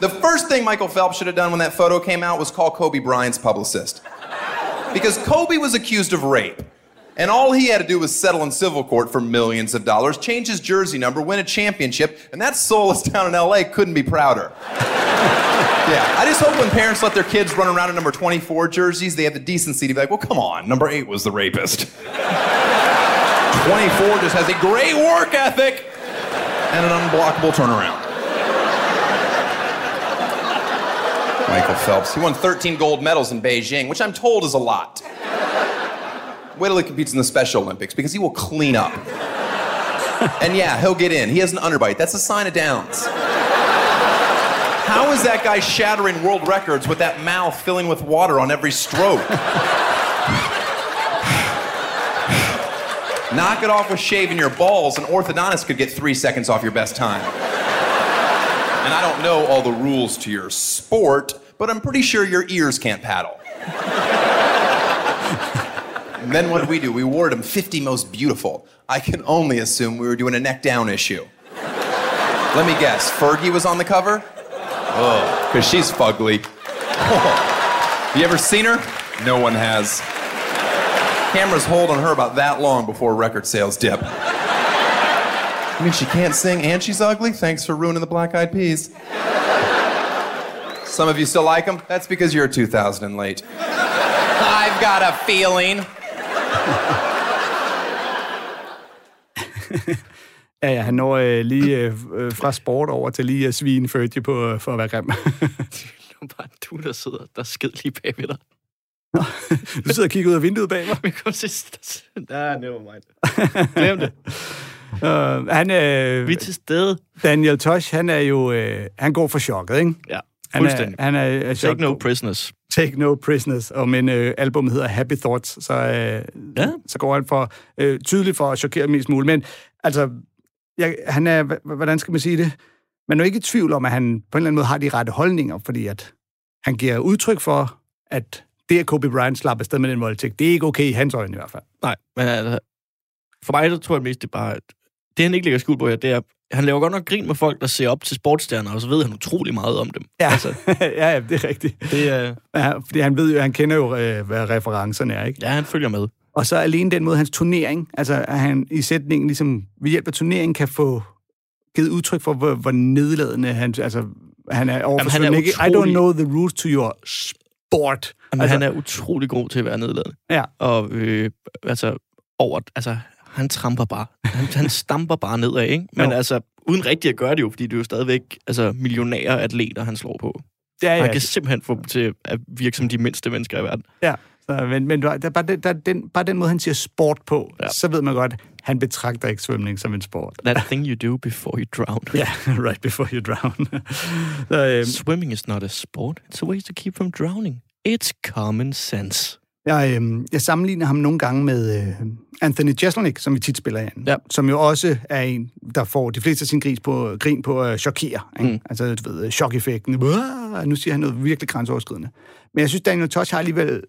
S8: The first thing Michael Phelps should have done when that photo came out was call Kobe Bryant's publicist. Because Kobe was accused of rape. And all he had to do was settle in civil court for millions of dollars, change his jersey number, win a championship, and that soulless town in LA couldn't be prouder. yeah, I just hope when parents let their kids run around in number 24 jerseys, they have the decency to be like, well, come on, number 8 was the rapist. 24 just has a great work ethic and an unblockable turnaround. Michael Phelps. He won 13 gold medals in Beijing, which I'm told is a lot. Wait till he competes in the Special Olympics because he will clean up. and yeah, he'll get in. He has an underbite. That's a sign of Downs. How is that guy shattering world records with that mouth filling with water on every stroke? Knock it off with shaving your balls. An orthodontist could get three seconds off your best time. And I don't know all the rules to your sport, but I'm pretty sure your ears can't paddle. and then what did we do? We awarded him 50 most beautiful. I can only assume we were doing a neck down issue. Let me guess, Fergie was on the cover? Oh, because she's fugly. Have you ever seen her? No one has. Cameras hold on her about that long before record sales dip. I mean, she can't sing and she's ugly? Thanks for ruining the Black Eyed Peas. Some of you still like them? That's because you're 2000 and late. I've got a feeling.
S3: Ja, ja, han når øh, lige øh, øh, fra sport over til lige at svine Fergie på, øh, for at være grim.
S4: Det var bare du, der sidder, der sked lige bagved dig.
S3: du sidder og kigger ud af vinduet bag mig.
S4: Men kom til... Ja, never mind. Glem det.
S3: Uh, han, øh,
S4: Vi er til stede.
S3: Daniel Tosh, han er jo, øh, han går for chokket, ikke?
S4: Ja,
S3: Han er,
S4: fuldstændig.
S3: han er, er
S4: Take no prisoners.
S3: Take No Prisoners, og men øh, albumet hedder Happy Thoughts, så, øh,
S4: Ja.
S3: så går han for øh, tydeligt for at chokere mest muligt. Men altså, jeg, han er, hvordan skal man sige det? Man er jo ikke i tvivl om, at han på en eller anden måde har de rette holdninger, fordi at han giver udtryk for, at det, at Kobe Bryant slap afsted med den voldtægt, det er ikke okay i hans øjne i hvert fald.
S4: Nej, men altså, for mig, så tror jeg mest, det er bare... at Det, han ikke lægger skuld på her, det er, han laver godt nok grin med folk, der ser op til sportsstjerner, og så ved han utrolig meget om dem.
S3: Ja,
S4: Altså,
S3: ja, ja, det er rigtigt.
S4: det er...
S3: Ja, fordi han ved jo, han kender jo, øh, hvad referencerne er, ikke?
S4: Ja, han følger med.
S3: Og så alene den måde, hans turnering, altså at han i sætningen ligesom ved hjælp af turneringen kan få givet udtryk for, hvor, hvor nedladende han, altså, han er overfor
S4: Jamen, han er
S3: ikke? I don't
S4: utrolig-
S3: know the rules to your sport.
S4: Men altså, han er utrolig god til at være nedladende.
S3: Ja.
S4: Og øh, altså, over, altså, han tramper bare. Han, han stamper bare nedad, ikke? Men
S3: Jo.
S4: altså, uden rigtig at gøre det jo, fordi det er jo stadigvæk altså, millionære atleter, han slår på.
S3: Ja, ja.
S4: Han kan simpelthen få dem til at virke som de mindste mennesker i verden.
S3: Ja, så, men, men der, er bare, den, der, er den, bare den måde, han siger sport på, ja. Så ved man godt, han betragter ikke svømning som en sport.
S4: That thing you do before you drown.
S3: Ja, right before you drown. så, øhm,
S4: Swimming is not a sport. It's a way to keep from drowning. It's common sense.
S3: Jeg, øhm, jeg sammenligner ham nogle gange med øh, Anthony Jeselnik, som vi tit spiller ind,
S4: Ja.
S3: som jo også er en, der får de fleste af sin gris på, grin på at chokere. Ikke? Mm. Altså, du ved, chok-effekten. Nu siger han noget virkelig grænseoverskridende. Men jeg synes, Daniel Tosh har alligevel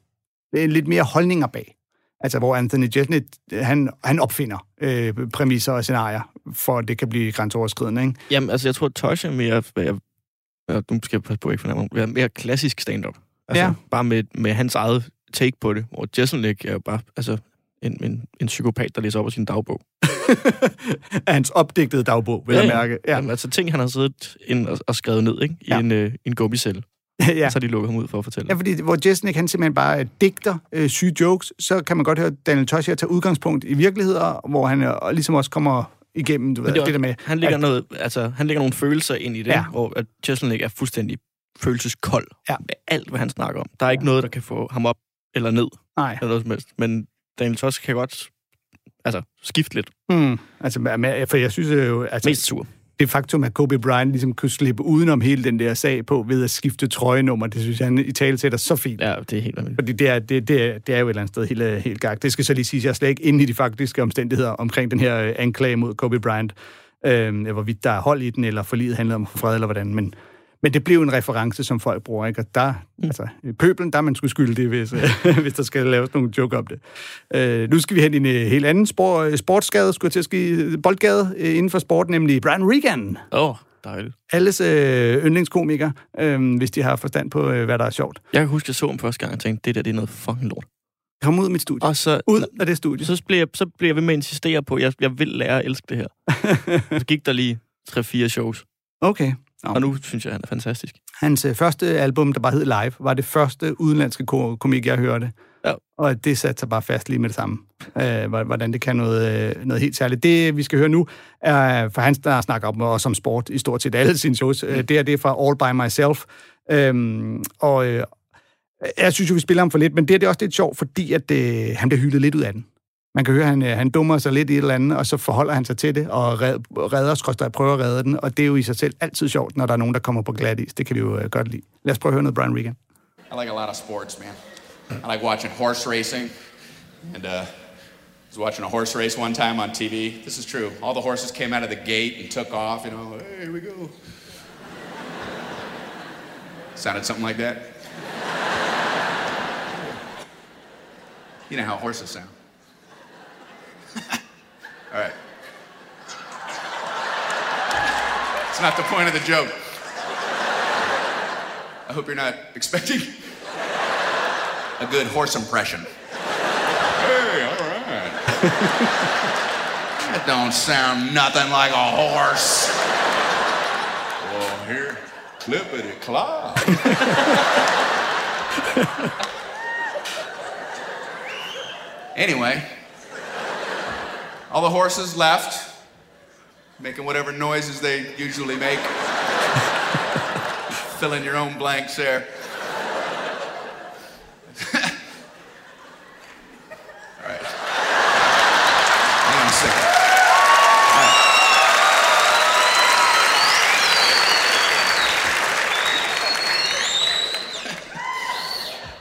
S3: øh, lidt mere holdninger bag. Altså, hvor Anthony Jeselnik, han, han opfinder øh, præmisser og scenarier, for at det kan blive grænseoverskridende. Ikke?
S4: Jamen, altså, jeg tror, Tosh er mere... Jeg, nu skal jeg passe på, ikke. Være mere klassisk stand-up. Altså,
S3: Ja.
S4: Bare med, med hans eget take på det. Hvor Jesselnik er jo bare altså, en, en, en psykopat, der læser op af sin dagbog.
S3: Hans opdigtede dagbog, vil ja, jeg mærke.
S4: Ja. Jamen, altså, ting, han har siddet ind og, og skrevet ned ikke? i
S3: Ja.
S4: en, øh, en gummicelle.
S3: ja.
S4: Så har de lukket ham ud for at fortælle.
S3: Ja, fordi hvor Jesnik, han simpelthen bare digter øh, syge jokes, så kan man godt høre Daniel Tosh her tage udgangspunkt i virkeligheder, hvor han øh, ligesom også kommer igennem, du ved, det,
S4: er
S3: det der med...
S4: han, lægger
S3: at-
S4: noget, altså, han lægger nogle følelser ind i det,
S3: Ja.
S4: ja. hvor at Jesselnik er fuldstændig følelseskold
S3: Ja.
S4: med alt, hvad han snakker om. Der er ikke noget, der kan få ham op eller ned,
S3: Nej.
S4: eller noget som helst. Men Daniel Tosh kan godt altså, skifte lidt.
S3: Hmm. Altså, for jeg synes jo, altså,
S4: Mest sur.
S3: det faktum, at Kobe Bryant ligesom kunne slippe udenom hele den der sag på ved at skifte trøjenummer, det synes jeg, han i tale sætter så fint.
S4: Ja, det er helt vanvittigt.
S3: Fordi det er, det, det, er, det er jo et eller andet sted helt, øh, helt gagt. Det skal så lige sige, at jeg er slet ikke inde i de faktiske omstændigheder omkring den her øh, anklage mod Kobe Bryant. Øh, hvorvidt der er hold i den, eller forliget handler om fred, eller hvordan. Men, men det blev en reference, som folk bruger, ikke? Og der, mm. altså, i pøblen, der er man sgu skyldig, hvis, øh, hvis der skal laves nogle joke om det. Øh, nu skal vi hen i en øh, helt anden spor, sportsgade, skulle jeg til at ske, boldgade øh, inden for sport, nemlig Brian Regan.
S4: Åh, oh, dejligt.
S3: Alles øh, yndlingskomiker, øh, hvis de har forstand på, øh, hvad der er sjovt.
S4: Jeg kan huske, at jeg så ham første gang og tænkte, det der det er noget fucking lort.
S3: Kom ud af mit studie.
S4: Og så,
S3: Ud af det studie.
S4: så, bliver jeg, så bliver jeg ved med at insistere på, at jeg, jeg vil lære at elske det her. så gik der lige 3-4 shows.
S3: Okay. Nå.
S4: Og nu synes jeg, han er fantastisk.
S3: Hans øh, første album, der bare hed Live, var det første udenlandske ko- komik, jeg hørte.
S4: Ja.
S3: Og det satte sig bare fast lige med det samme. Øh, hvor- hvordan det kan noget, øh, noget helt særligt. Det, vi skal høre nu, er for hans, der snakker om, også om sport i stort set alle sine shows. Mm. Det er det er fra All By Myself. Øhm, og øh, jeg synes jo, vi spiller ham for lidt, men det, er det er også lidt sjovt, fordi at, øh, han bliver hyldet lidt ud af den. Man kan høre, at han, øh, han dummer sig lidt i et eller andet, og så forholder han sig til det, og red, redder, skrøster, prøver at redde den. Og det er jo i sig selv altid sjovt, når der er nogen, der kommer på glat is. Det kan vi jo øh, godt lide. Lad os prøve at høre noget Brian Regan.
S10: I like a lot of sports, man. I like watching horse racing. And uh, I was watching a horse race one time on TV. This is true. All the horses came out of the gate and took off, you know, hey, here we go. Sounded something like that. You know how horses sound. All right. It's not the point of the joke. I hope you're not expecting a good horse impression. Hey, all right. that don't sound nothing like a horse. Well, here, clippity clop. anyway, all the horses left, making whatever noises they usually make. Fill in your own blanks there.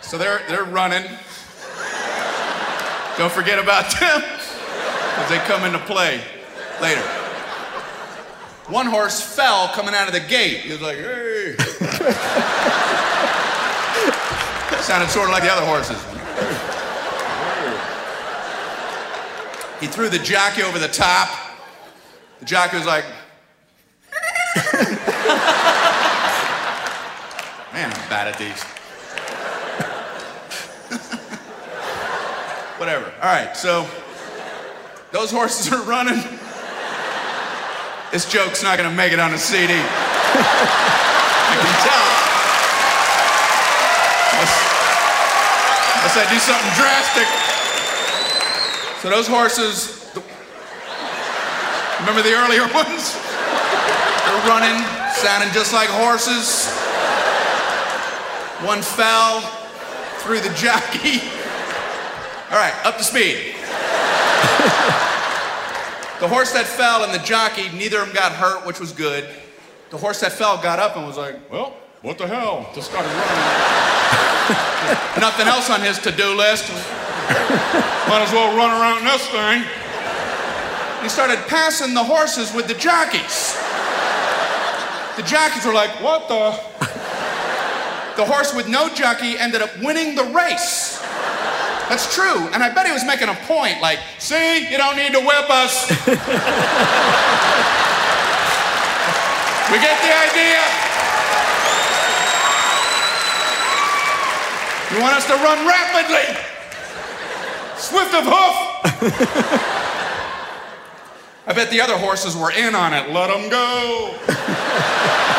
S10: So they're they're running. Don't forget about them because they come into play later. One horse fell coming out of the gate. He was like, hey. Sounded sort of like the other horses. He threw the jockey over the top. The jockey was like, man, I'm bad at these. Whatever. All right, so those horses are running. This joke's not gonna make it on the CD. I can tell. I do something drastic. So those horses, remember the earlier ones? They're running, sounding just like horses. One fell through the jockey. All right, up to speed. The horse that fell and the jockey, neither of them got hurt, which was good. The horse that fell got up and was like, well, what the hell? Just started running. Nothing else on his to-do list. Might as well run around this thing. He started passing the horses with the jockeys. The jockeys were like, what the? The horse with no jockey ended up winning the race. That's true. And I bet he was making a point like, see, you don't need to whip us. we get the idea. You want us to run rapidly? Swift of hoof. I bet the other horses were in on it. Let them go.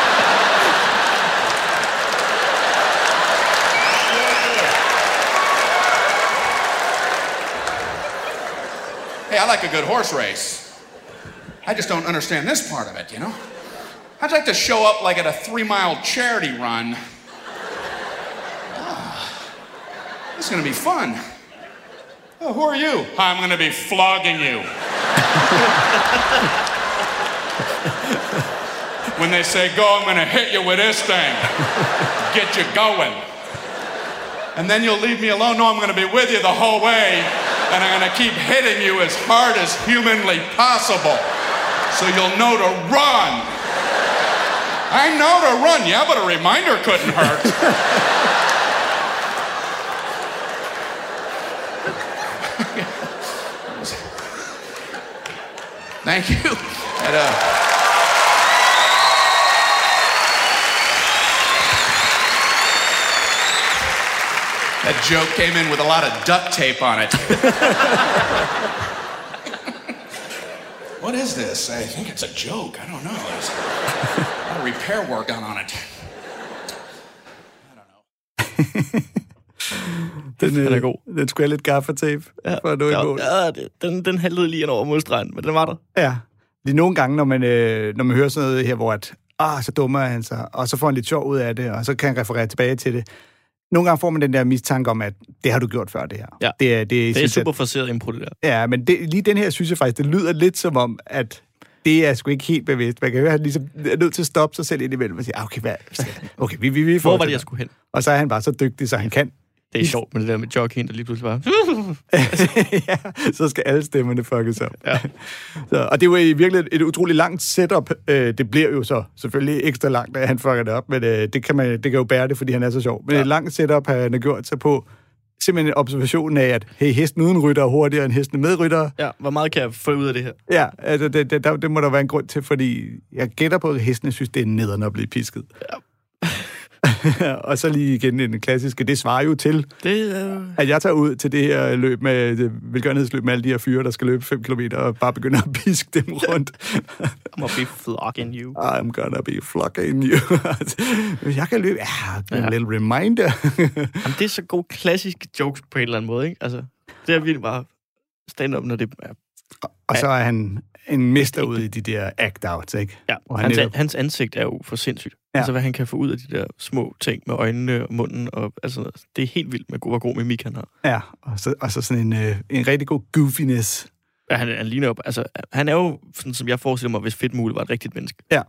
S10: Hey, I like a good horse race. I just don't understand this part of it, you know? I'd like to show up like at a three mile charity run. Ah, this is gonna be fun. Oh, who are you? I'm gonna be flogging you. when they say go, I'm gonna hit you with this thing. Get you going. And then you'll leave me alone. No, I'm gonna be with you the whole way. And I'm gonna keep hitting you as hard as humanly possible. So you'll know to run. I know to run, yeah, but a reminder couldn't hurt. Thank you. And, uh, that joke came in with a lot of duct tape on it. what is this? I think it's a joke. I don't know. There's a lot of repair work done on it.
S3: Den,
S4: Den er
S3: øh,
S4: god.
S3: Den skulle have lidt gaffatape ja, for at nå i
S4: ja,
S3: mål.
S4: ja, den, den haltede lige over modstregen, men den var der.
S3: Ja. Lige nogle gange, når man, øh, når man hører sådan noget her, hvor at, ah, så dummer han sig, og så får han lidt sjov ud af det, og så kan han referere tilbage til det. Nogle gange får man den der mistanke om, at det har du gjort før, det her.
S4: Ja.
S3: Det er, det,
S4: Det er super forseret impro, det der.
S3: Ja, men det, lige den her, synes jeg faktisk, det lyder lidt som om, at det er sgu ikke helt bevidst. Man kan høre, at han ligesom er nødt til at stoppe sig selv indimellem og sige, ah, okay, hvad, okay, vi, vi, vi
S4: Hvor var
S3: fortsætter."
S4: det, jeg skulle hen?
S3: Og så er han bare så dygtig, så han kan.
S4: Det er sjovt med det der med jockeyen, der lige pludselig bare...
S3: ja, så skal alle stemmerne fuckes op. Ja. Så, og det var i virkeligheden et utroligt langt setup. Øh, det bliver jo så selvfølgelig ekstra langt, at han fucker det op, men øh, det, kan man, det kan jo bære det, fordi han er så sjov. Men ja. et langt setup, han har gjort sig på simpelthen observationen af, at hey, hesten uden rytter er hurtigere end hesten med rytter.
S4: Ja, hvor meget kan jeg få ud af det her?
S3: Ja, altså, det, det, der, det må der være en grund til, fordi jeg gætter på, at hestene synes, det er nederen at blive pisket. Ja. og så lige igen en klassiske, det svarer jo til,
S4: Det er...
S3: at jeg tager ud til det her løb med det velgørenhedsløb med alle de her fyre, der skal løbe 5 km og bare begynder at piske dem rundt.
S4: I'm gonna be flogging you.
S3: I'm gonna be flocking you. Jeg kan løbe, ja, en
S4: Ja.
S3: lille reminder.
S4: Jamen, det er så gode klassiske jokes på en eller anden måde, ikke? Altså, det er virkelig bare stand-up, når det er...
S3: og så er han en mester ude i de der act-outs, ikke?
S4: Ja,
S3: Hvor han
S4: hans,
S3: netop-
S4: hans ansigt er jo for sindssygt.
S3: Ja.
S4: Altså, hvad han kan få ud af de der små ting med øjnene og munden. Og, altså, det er helt vildt med hvor god mimik han har.
S3: Ja, og så, og så sådan en, øh, en rigtig god goofiness.
S4: Ja, han, han ligner op... Altså, han er jo, sådan som jeg forestiller mig, hvis Fedtmule var et rigtigt menneske.
S3: Ja.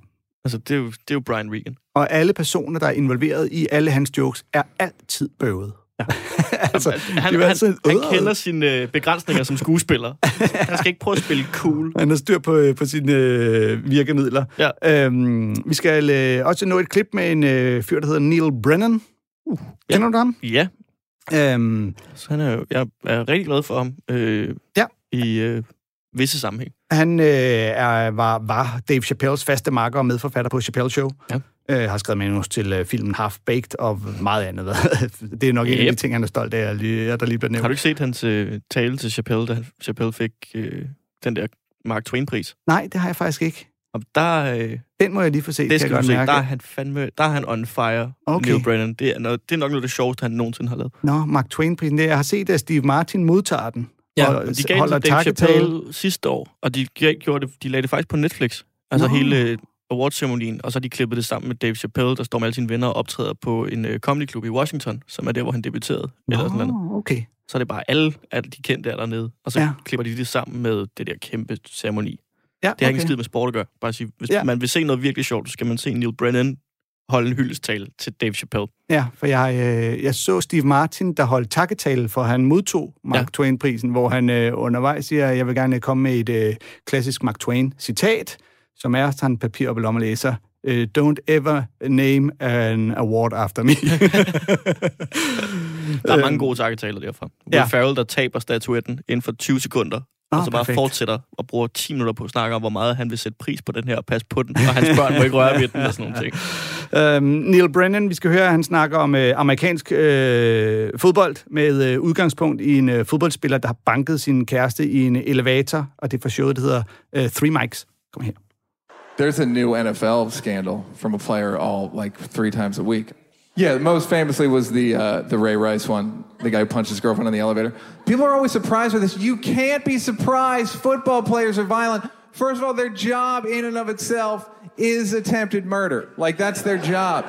S4: Altså, det er jo, det er jo Brian Regan.
S3: Og alle personer, der er involveret i alle hans jokes, er altid bøvet. Ja. altså,
S4: Han, han,
S3: altid,
S4: han
S3: "Øh."
S4: kender sine øh, begrænsninger som skuespiller. Han skal ikke prøve at spille cool.
S3: Han har styr på, øh, på sine øh, virkemidler.
S4: Ja.
S3: Øhm, vi skal øh, også nå et klip med en øh, fyr, der hedder Neil Brennan. Uh,
S4: ja.
S3: Kender du ham?
S4: Ja,
S3: Øhm,
S4: så han er jeg er rigtig glad for ham. Øh,
S3: Ja.
S4: I øh, visse sammenhæng.
S3: han øh, er, var, var Dave Chappelles faste marker og medforfatter på Chappelle Show.
S4: Ja.
S3: Øh, har skrevet manus til øh, filmen Half Baked og meget andet. det er nok en af de
S4: Yep.
S3: ting, han er stolt af, lige, der lige bliver nævnt.
S4: Har du ikke set hans øh, tale til Chappelle, da Chappelle fik øh, den der Mark Twain-pris?
S3: Nej, det har jeg faktisk ikke.
S4: Og der, øh,
S3: Den må jeg lige få set,
S4: det
S3: kan
S4: skal du se,
S3: mærke.
S4: der er han fandme, der er han on fire,
S3: Okay.
S4: Neil Brennan. Det er, noget, det er nok noget af det sjoveste, han nogensinde har lavet.
S3: Nå, Mark Twain-prisen. Jeg har set, at Steve Martin modtager den.
S4: Ja,
S3: og
S4: de gav
S3: holder
S4: den til. Chappelle sidste år, og de, gjorde det, de lagde det faktisk på Netflix. Altså
S3: Nå.
S4: hele awardsceremonien, og så har de klippet det sammen med Dave Chappelle, der står med alle sine venner og optræder på en uh, comedyklub i Washington, som er der, hvor han debuterede. Eller sådan noget.
S3: Nå, okay.
S4: Så er det bare alle, alle de kendte er dernede, og så
S3: Ja.
S4: klipper de det sammen med det der kæmpe ceremoni.
S3: Ja,
S4: Det har ikke
S3: okay.
S4: en skid med sport at gøre. Bare at sige, hvis
S3: Ja.
S4: man vil se noget virkelig sjovt, så skal man se Neil Brennan holde en hyldestal til Dave Chappelle.
S3: Ja, for jeg, øh, jeg så Steve Martin, der holdt takketale, for han modtog Mark. Ja. Twain-prisen, hvor han øh, undervejs siger, jeg vil gerne komme med et øh, klassisk Mark Twain-citat, som er sådan papir op i lommen og læser. Øh, Don't ever name an award after me.
S4: Der er mange gode takketaler derfra. Will
S3: Ja.
S4: Ferrell, der taber statuetten inden for 20 sekunder,
S3: Åh,
S4: og så bare
S3: perfekt.
S4: fortsætter og bruger 10 minutter på at snakke om, hvor meget han vil sætte pris på den her og passe på den, og hans børn må ikke røre ved den og sådan nogle ting.
S3: Øhm, Neil Brennan, vi skal høre, han snakker om øh, amerikansk øh, fodbold med øh, udgangspunkt i en øh, fodboldspiller, der har banket sin kæreste i en elevator, og det er for showet, der hedder øh, Three Mics. Kom her.
S9: There's a new NFL scandal from a player all like three times a week. Yeah, most famously was the uh, the Ray Rice one, the guy who punched his girlfriend in the elevator. People are always surprised with this. You can't be surprised. Football players are violent. First of all, their job in and of itself is attempted murder. Like that's their job.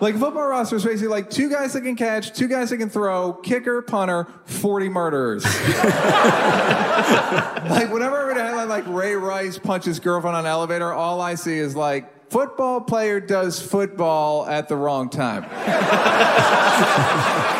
S9: Like football roster is basically like two guys that can catch, two guys that can throw, kicker, punter, 40 murderers. like whenever I read a headline like Ray Rice punches girlfriend on elevator, all I see is like football player does football at the wrong time.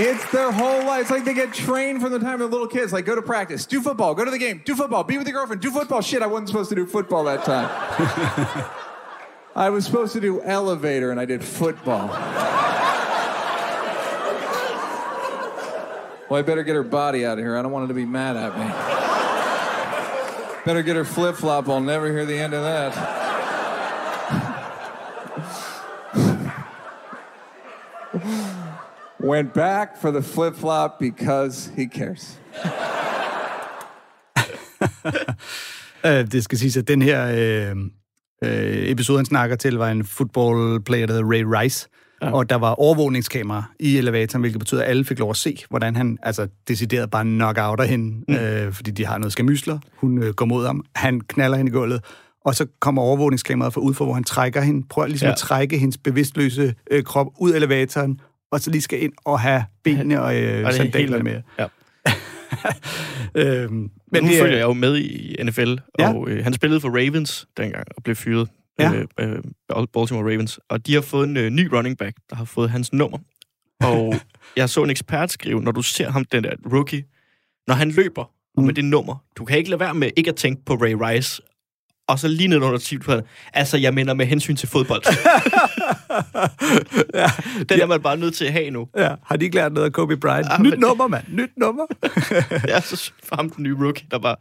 S9: It's their whole life. It's like they get trained from the time they're little kids. Like, go to practice, do football, go to the game, do football, be with your girlfriend, do football. Shit, I wasn't supposed to do football that time. I was supposed to do elevator and I did football. Well, I better get her body out of here. I don't want her to be mad at me. Better get her flip flop. I'll never hear the end of that. Went back for the flip flop because he cares.
S3: Øh, det skal siges, at den her øh, øh, episode, han snakker til, var en football player, der hedder Ray Rice. Ja. Og der var overvågningskamera i elevatoren, hvilket betyder, at alle fik lov at se, hvordan han altså, decideret bare knock-outer hende, mm. øh, fordi de har noget skamysler. Hun øh, går mod ham, han knaller hende i gulvet, og så kommer overvågningskameraet fra ud for, hvor han trækker hende, prøver ligesom ja.
S4: Ja.
S3: at trække hendes bevidstløse øh, krop ud af elevatoren, og så lige skal ind og have benene og, øh,
S4: Og er
S3: sandalerne med.
S4: Ja.
S3: Øhm,
S4: Men nu
S3: det er-
S4: følger jeg jo med i NFL,
S3: Ja.
S4: og øh, han spillede for Ravens dengang og blev fyret.
S3: Ja.
S4: Øh, øh, Baltimore Ravens. Og de har fået en øh, ny running back, der har fået hans nummer. Og jeg så en ekspert skrive, når du ser ham, den der rookie, når han løber mm. med det nummer, du kan ikke lade være med ikke at tænke på Ray Rice, og så lige under 10 Altså, jeg mener med hensyn til fodbold.
S3: ja,
S4: Den er man bare nødt til at have nu.
S3: Ja, har de ikke lært noget af Kobe Bryant?
S4: Ah,
S3: Nyt
S4: men-
S3: nummer, mand. Nyt nummer.
S4: Ja, så for ham den nye rookie, der bare...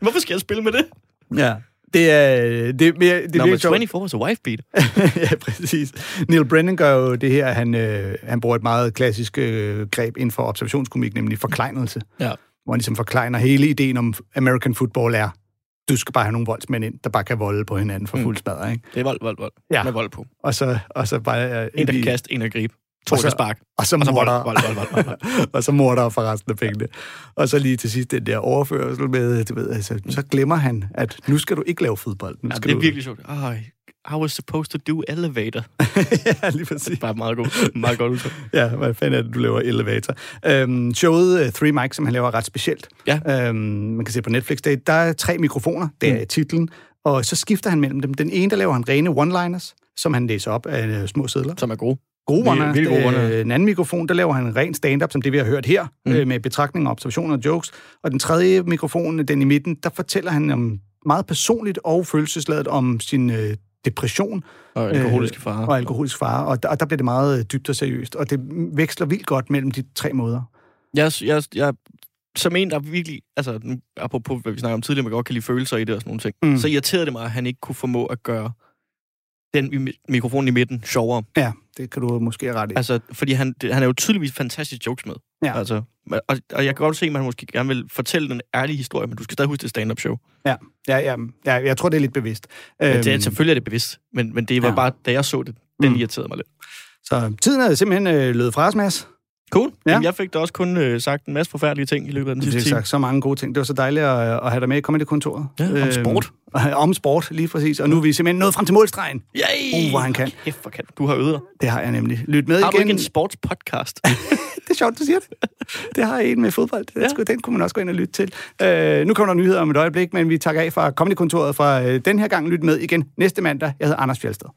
S4: Hvorfor skal jeg spille med det?
S3: ja. Det er, det er mere... Det er
S4: Number
S3: virkelig sjovt.
S4: 24 is a wife beat.
S3: ja, præcis. Neil Brennan gør jo det her, han, øh, han bruger et meget klassisk øh, greb inden for observationskomik, nemlig forklejnelse.
S4: Ja.
S3: Hvor han ligesom forklejner hele ideen om American football er, du skal bare have nogle voldsmænd ind, der bare kan volde på hinanden for
S4: Mm.
S3: fuld smadre, ikke?
S4: Det er vold, vold, vold.
S3: Ja.
S4: Med vold på.
S3: Og så, og så bare... Øh,
S4: En, der kan kaste, en, der gribe. To, der sparke.
S3: Og så
S4: Og så vold,
S3: morder,
S4: vold, vold, vold, vold.
S3: og så morder for resten af pengene. Og så lige til sidst den der overførsel med, du ved, altså, så glemmer han, at nu skal du ikke lave fodbold. Nu
S4: Ja,
S3: skal
S4: det er
S3: du...
S4: virkelig sjovt. Oh, I was supposed to do elevator.
S3: ja, lige præcis.
S4: Bare meget godt, meget godt udtryk.
S3: Ja, hvad fanden er det, du laver elevator? Øhm, showet uh, Three Mics, som han laver, er ret specielt.
S4: Ja.
S3: Øhm, man kan se på Netflix, der, der er tre mikrofoner, det er mm. titlen, og så skifter han mellem dem. Den ene, der laver han rene one-liners, som han læser op af uh, små sædler.
S4: Som er gode.
S3: Gode
S4: virkelig gode
S3: Øh. Den anden mikrofon, der laver han en ren stand-up, som det vi har hørt her, mm. øh, med betragtninger, observationer og jokes. Og den tredje mikrofon, den i midten, der fortæller han om meget personligt og følelsesladet om sin øh, depression.
S4: Og alkoholiske farer.
S3: Og alkoholisk fare. Og der, og der bliver det meget øh, dybt og seriøst. Og det veksler vildt godt mellem de tre måder.
S4: Jeg, jeg, jeg, som en, der virkelig, altså apropos hvad vi snakker om tidligere, man godt kan lide følelser i det og sådan nogle ting,
S3: Mm.
S4: så irriterede det mig, at han ikke kunne formå at gøre den mikrofon i midten sjovere.
S3: Ja, det kan du måske have ret i.
S4: Altså, fordi han, han er jo tydeligvis fantastisk jokes med.
S3: Ja.
S4: Altså, og, og jeg kan godt se, at man måske gerne vil fortælle en ærlig historie, men du skal stadig huske det stand-up show.
S3: Ja, ja, ja, ja, jeg tror, det er lidt bevidst.
S4: Ja, det er,
S3: Øhm,
S4: selvfølgelig er det bevidst, men, men det var
S3: ja.
S4: bare, da jeg så det, den
S3: Mm.
S4: irriterede mig lidt.
S3: Så tiden er simpelthen øh, løbet fra os, Mads.
S4: Cool.
S3: Ja.
S4: Ja. Jamen, jeg fik da også kun øh, sagt en masse forfærdelige ting i løbet af den sidste time.
S3: sagt så mange gode ting. Det var så dejligt at, at have dig med i Comedy-kontoret.
S4: Ja, om sport.
S3: Øhm, om sport, lige præcis. Og nu er vi simpelthen nået frem til målstregen.
S4: Yay!
S3: Uh, hvor han kan.
S4: Kæft, hvor kan du. Har øvet dig.
S3: Det har jeg nemlig. Lyt med
S4: Har du
S3: igen.
S4: ikke en sportspodcast?
S3: Det er sjovt, du siger det. Det har jeg en med fodbold. Den, ja. den kunne man også gå ind og lytte til. Øh, nu kommer der nyheder om et øjeblik, men vi takker af fra Comedy-kontoret fra øh, den her gang. Lyt med igen næste mandag. Jeg hedder Anders Fjeldsted.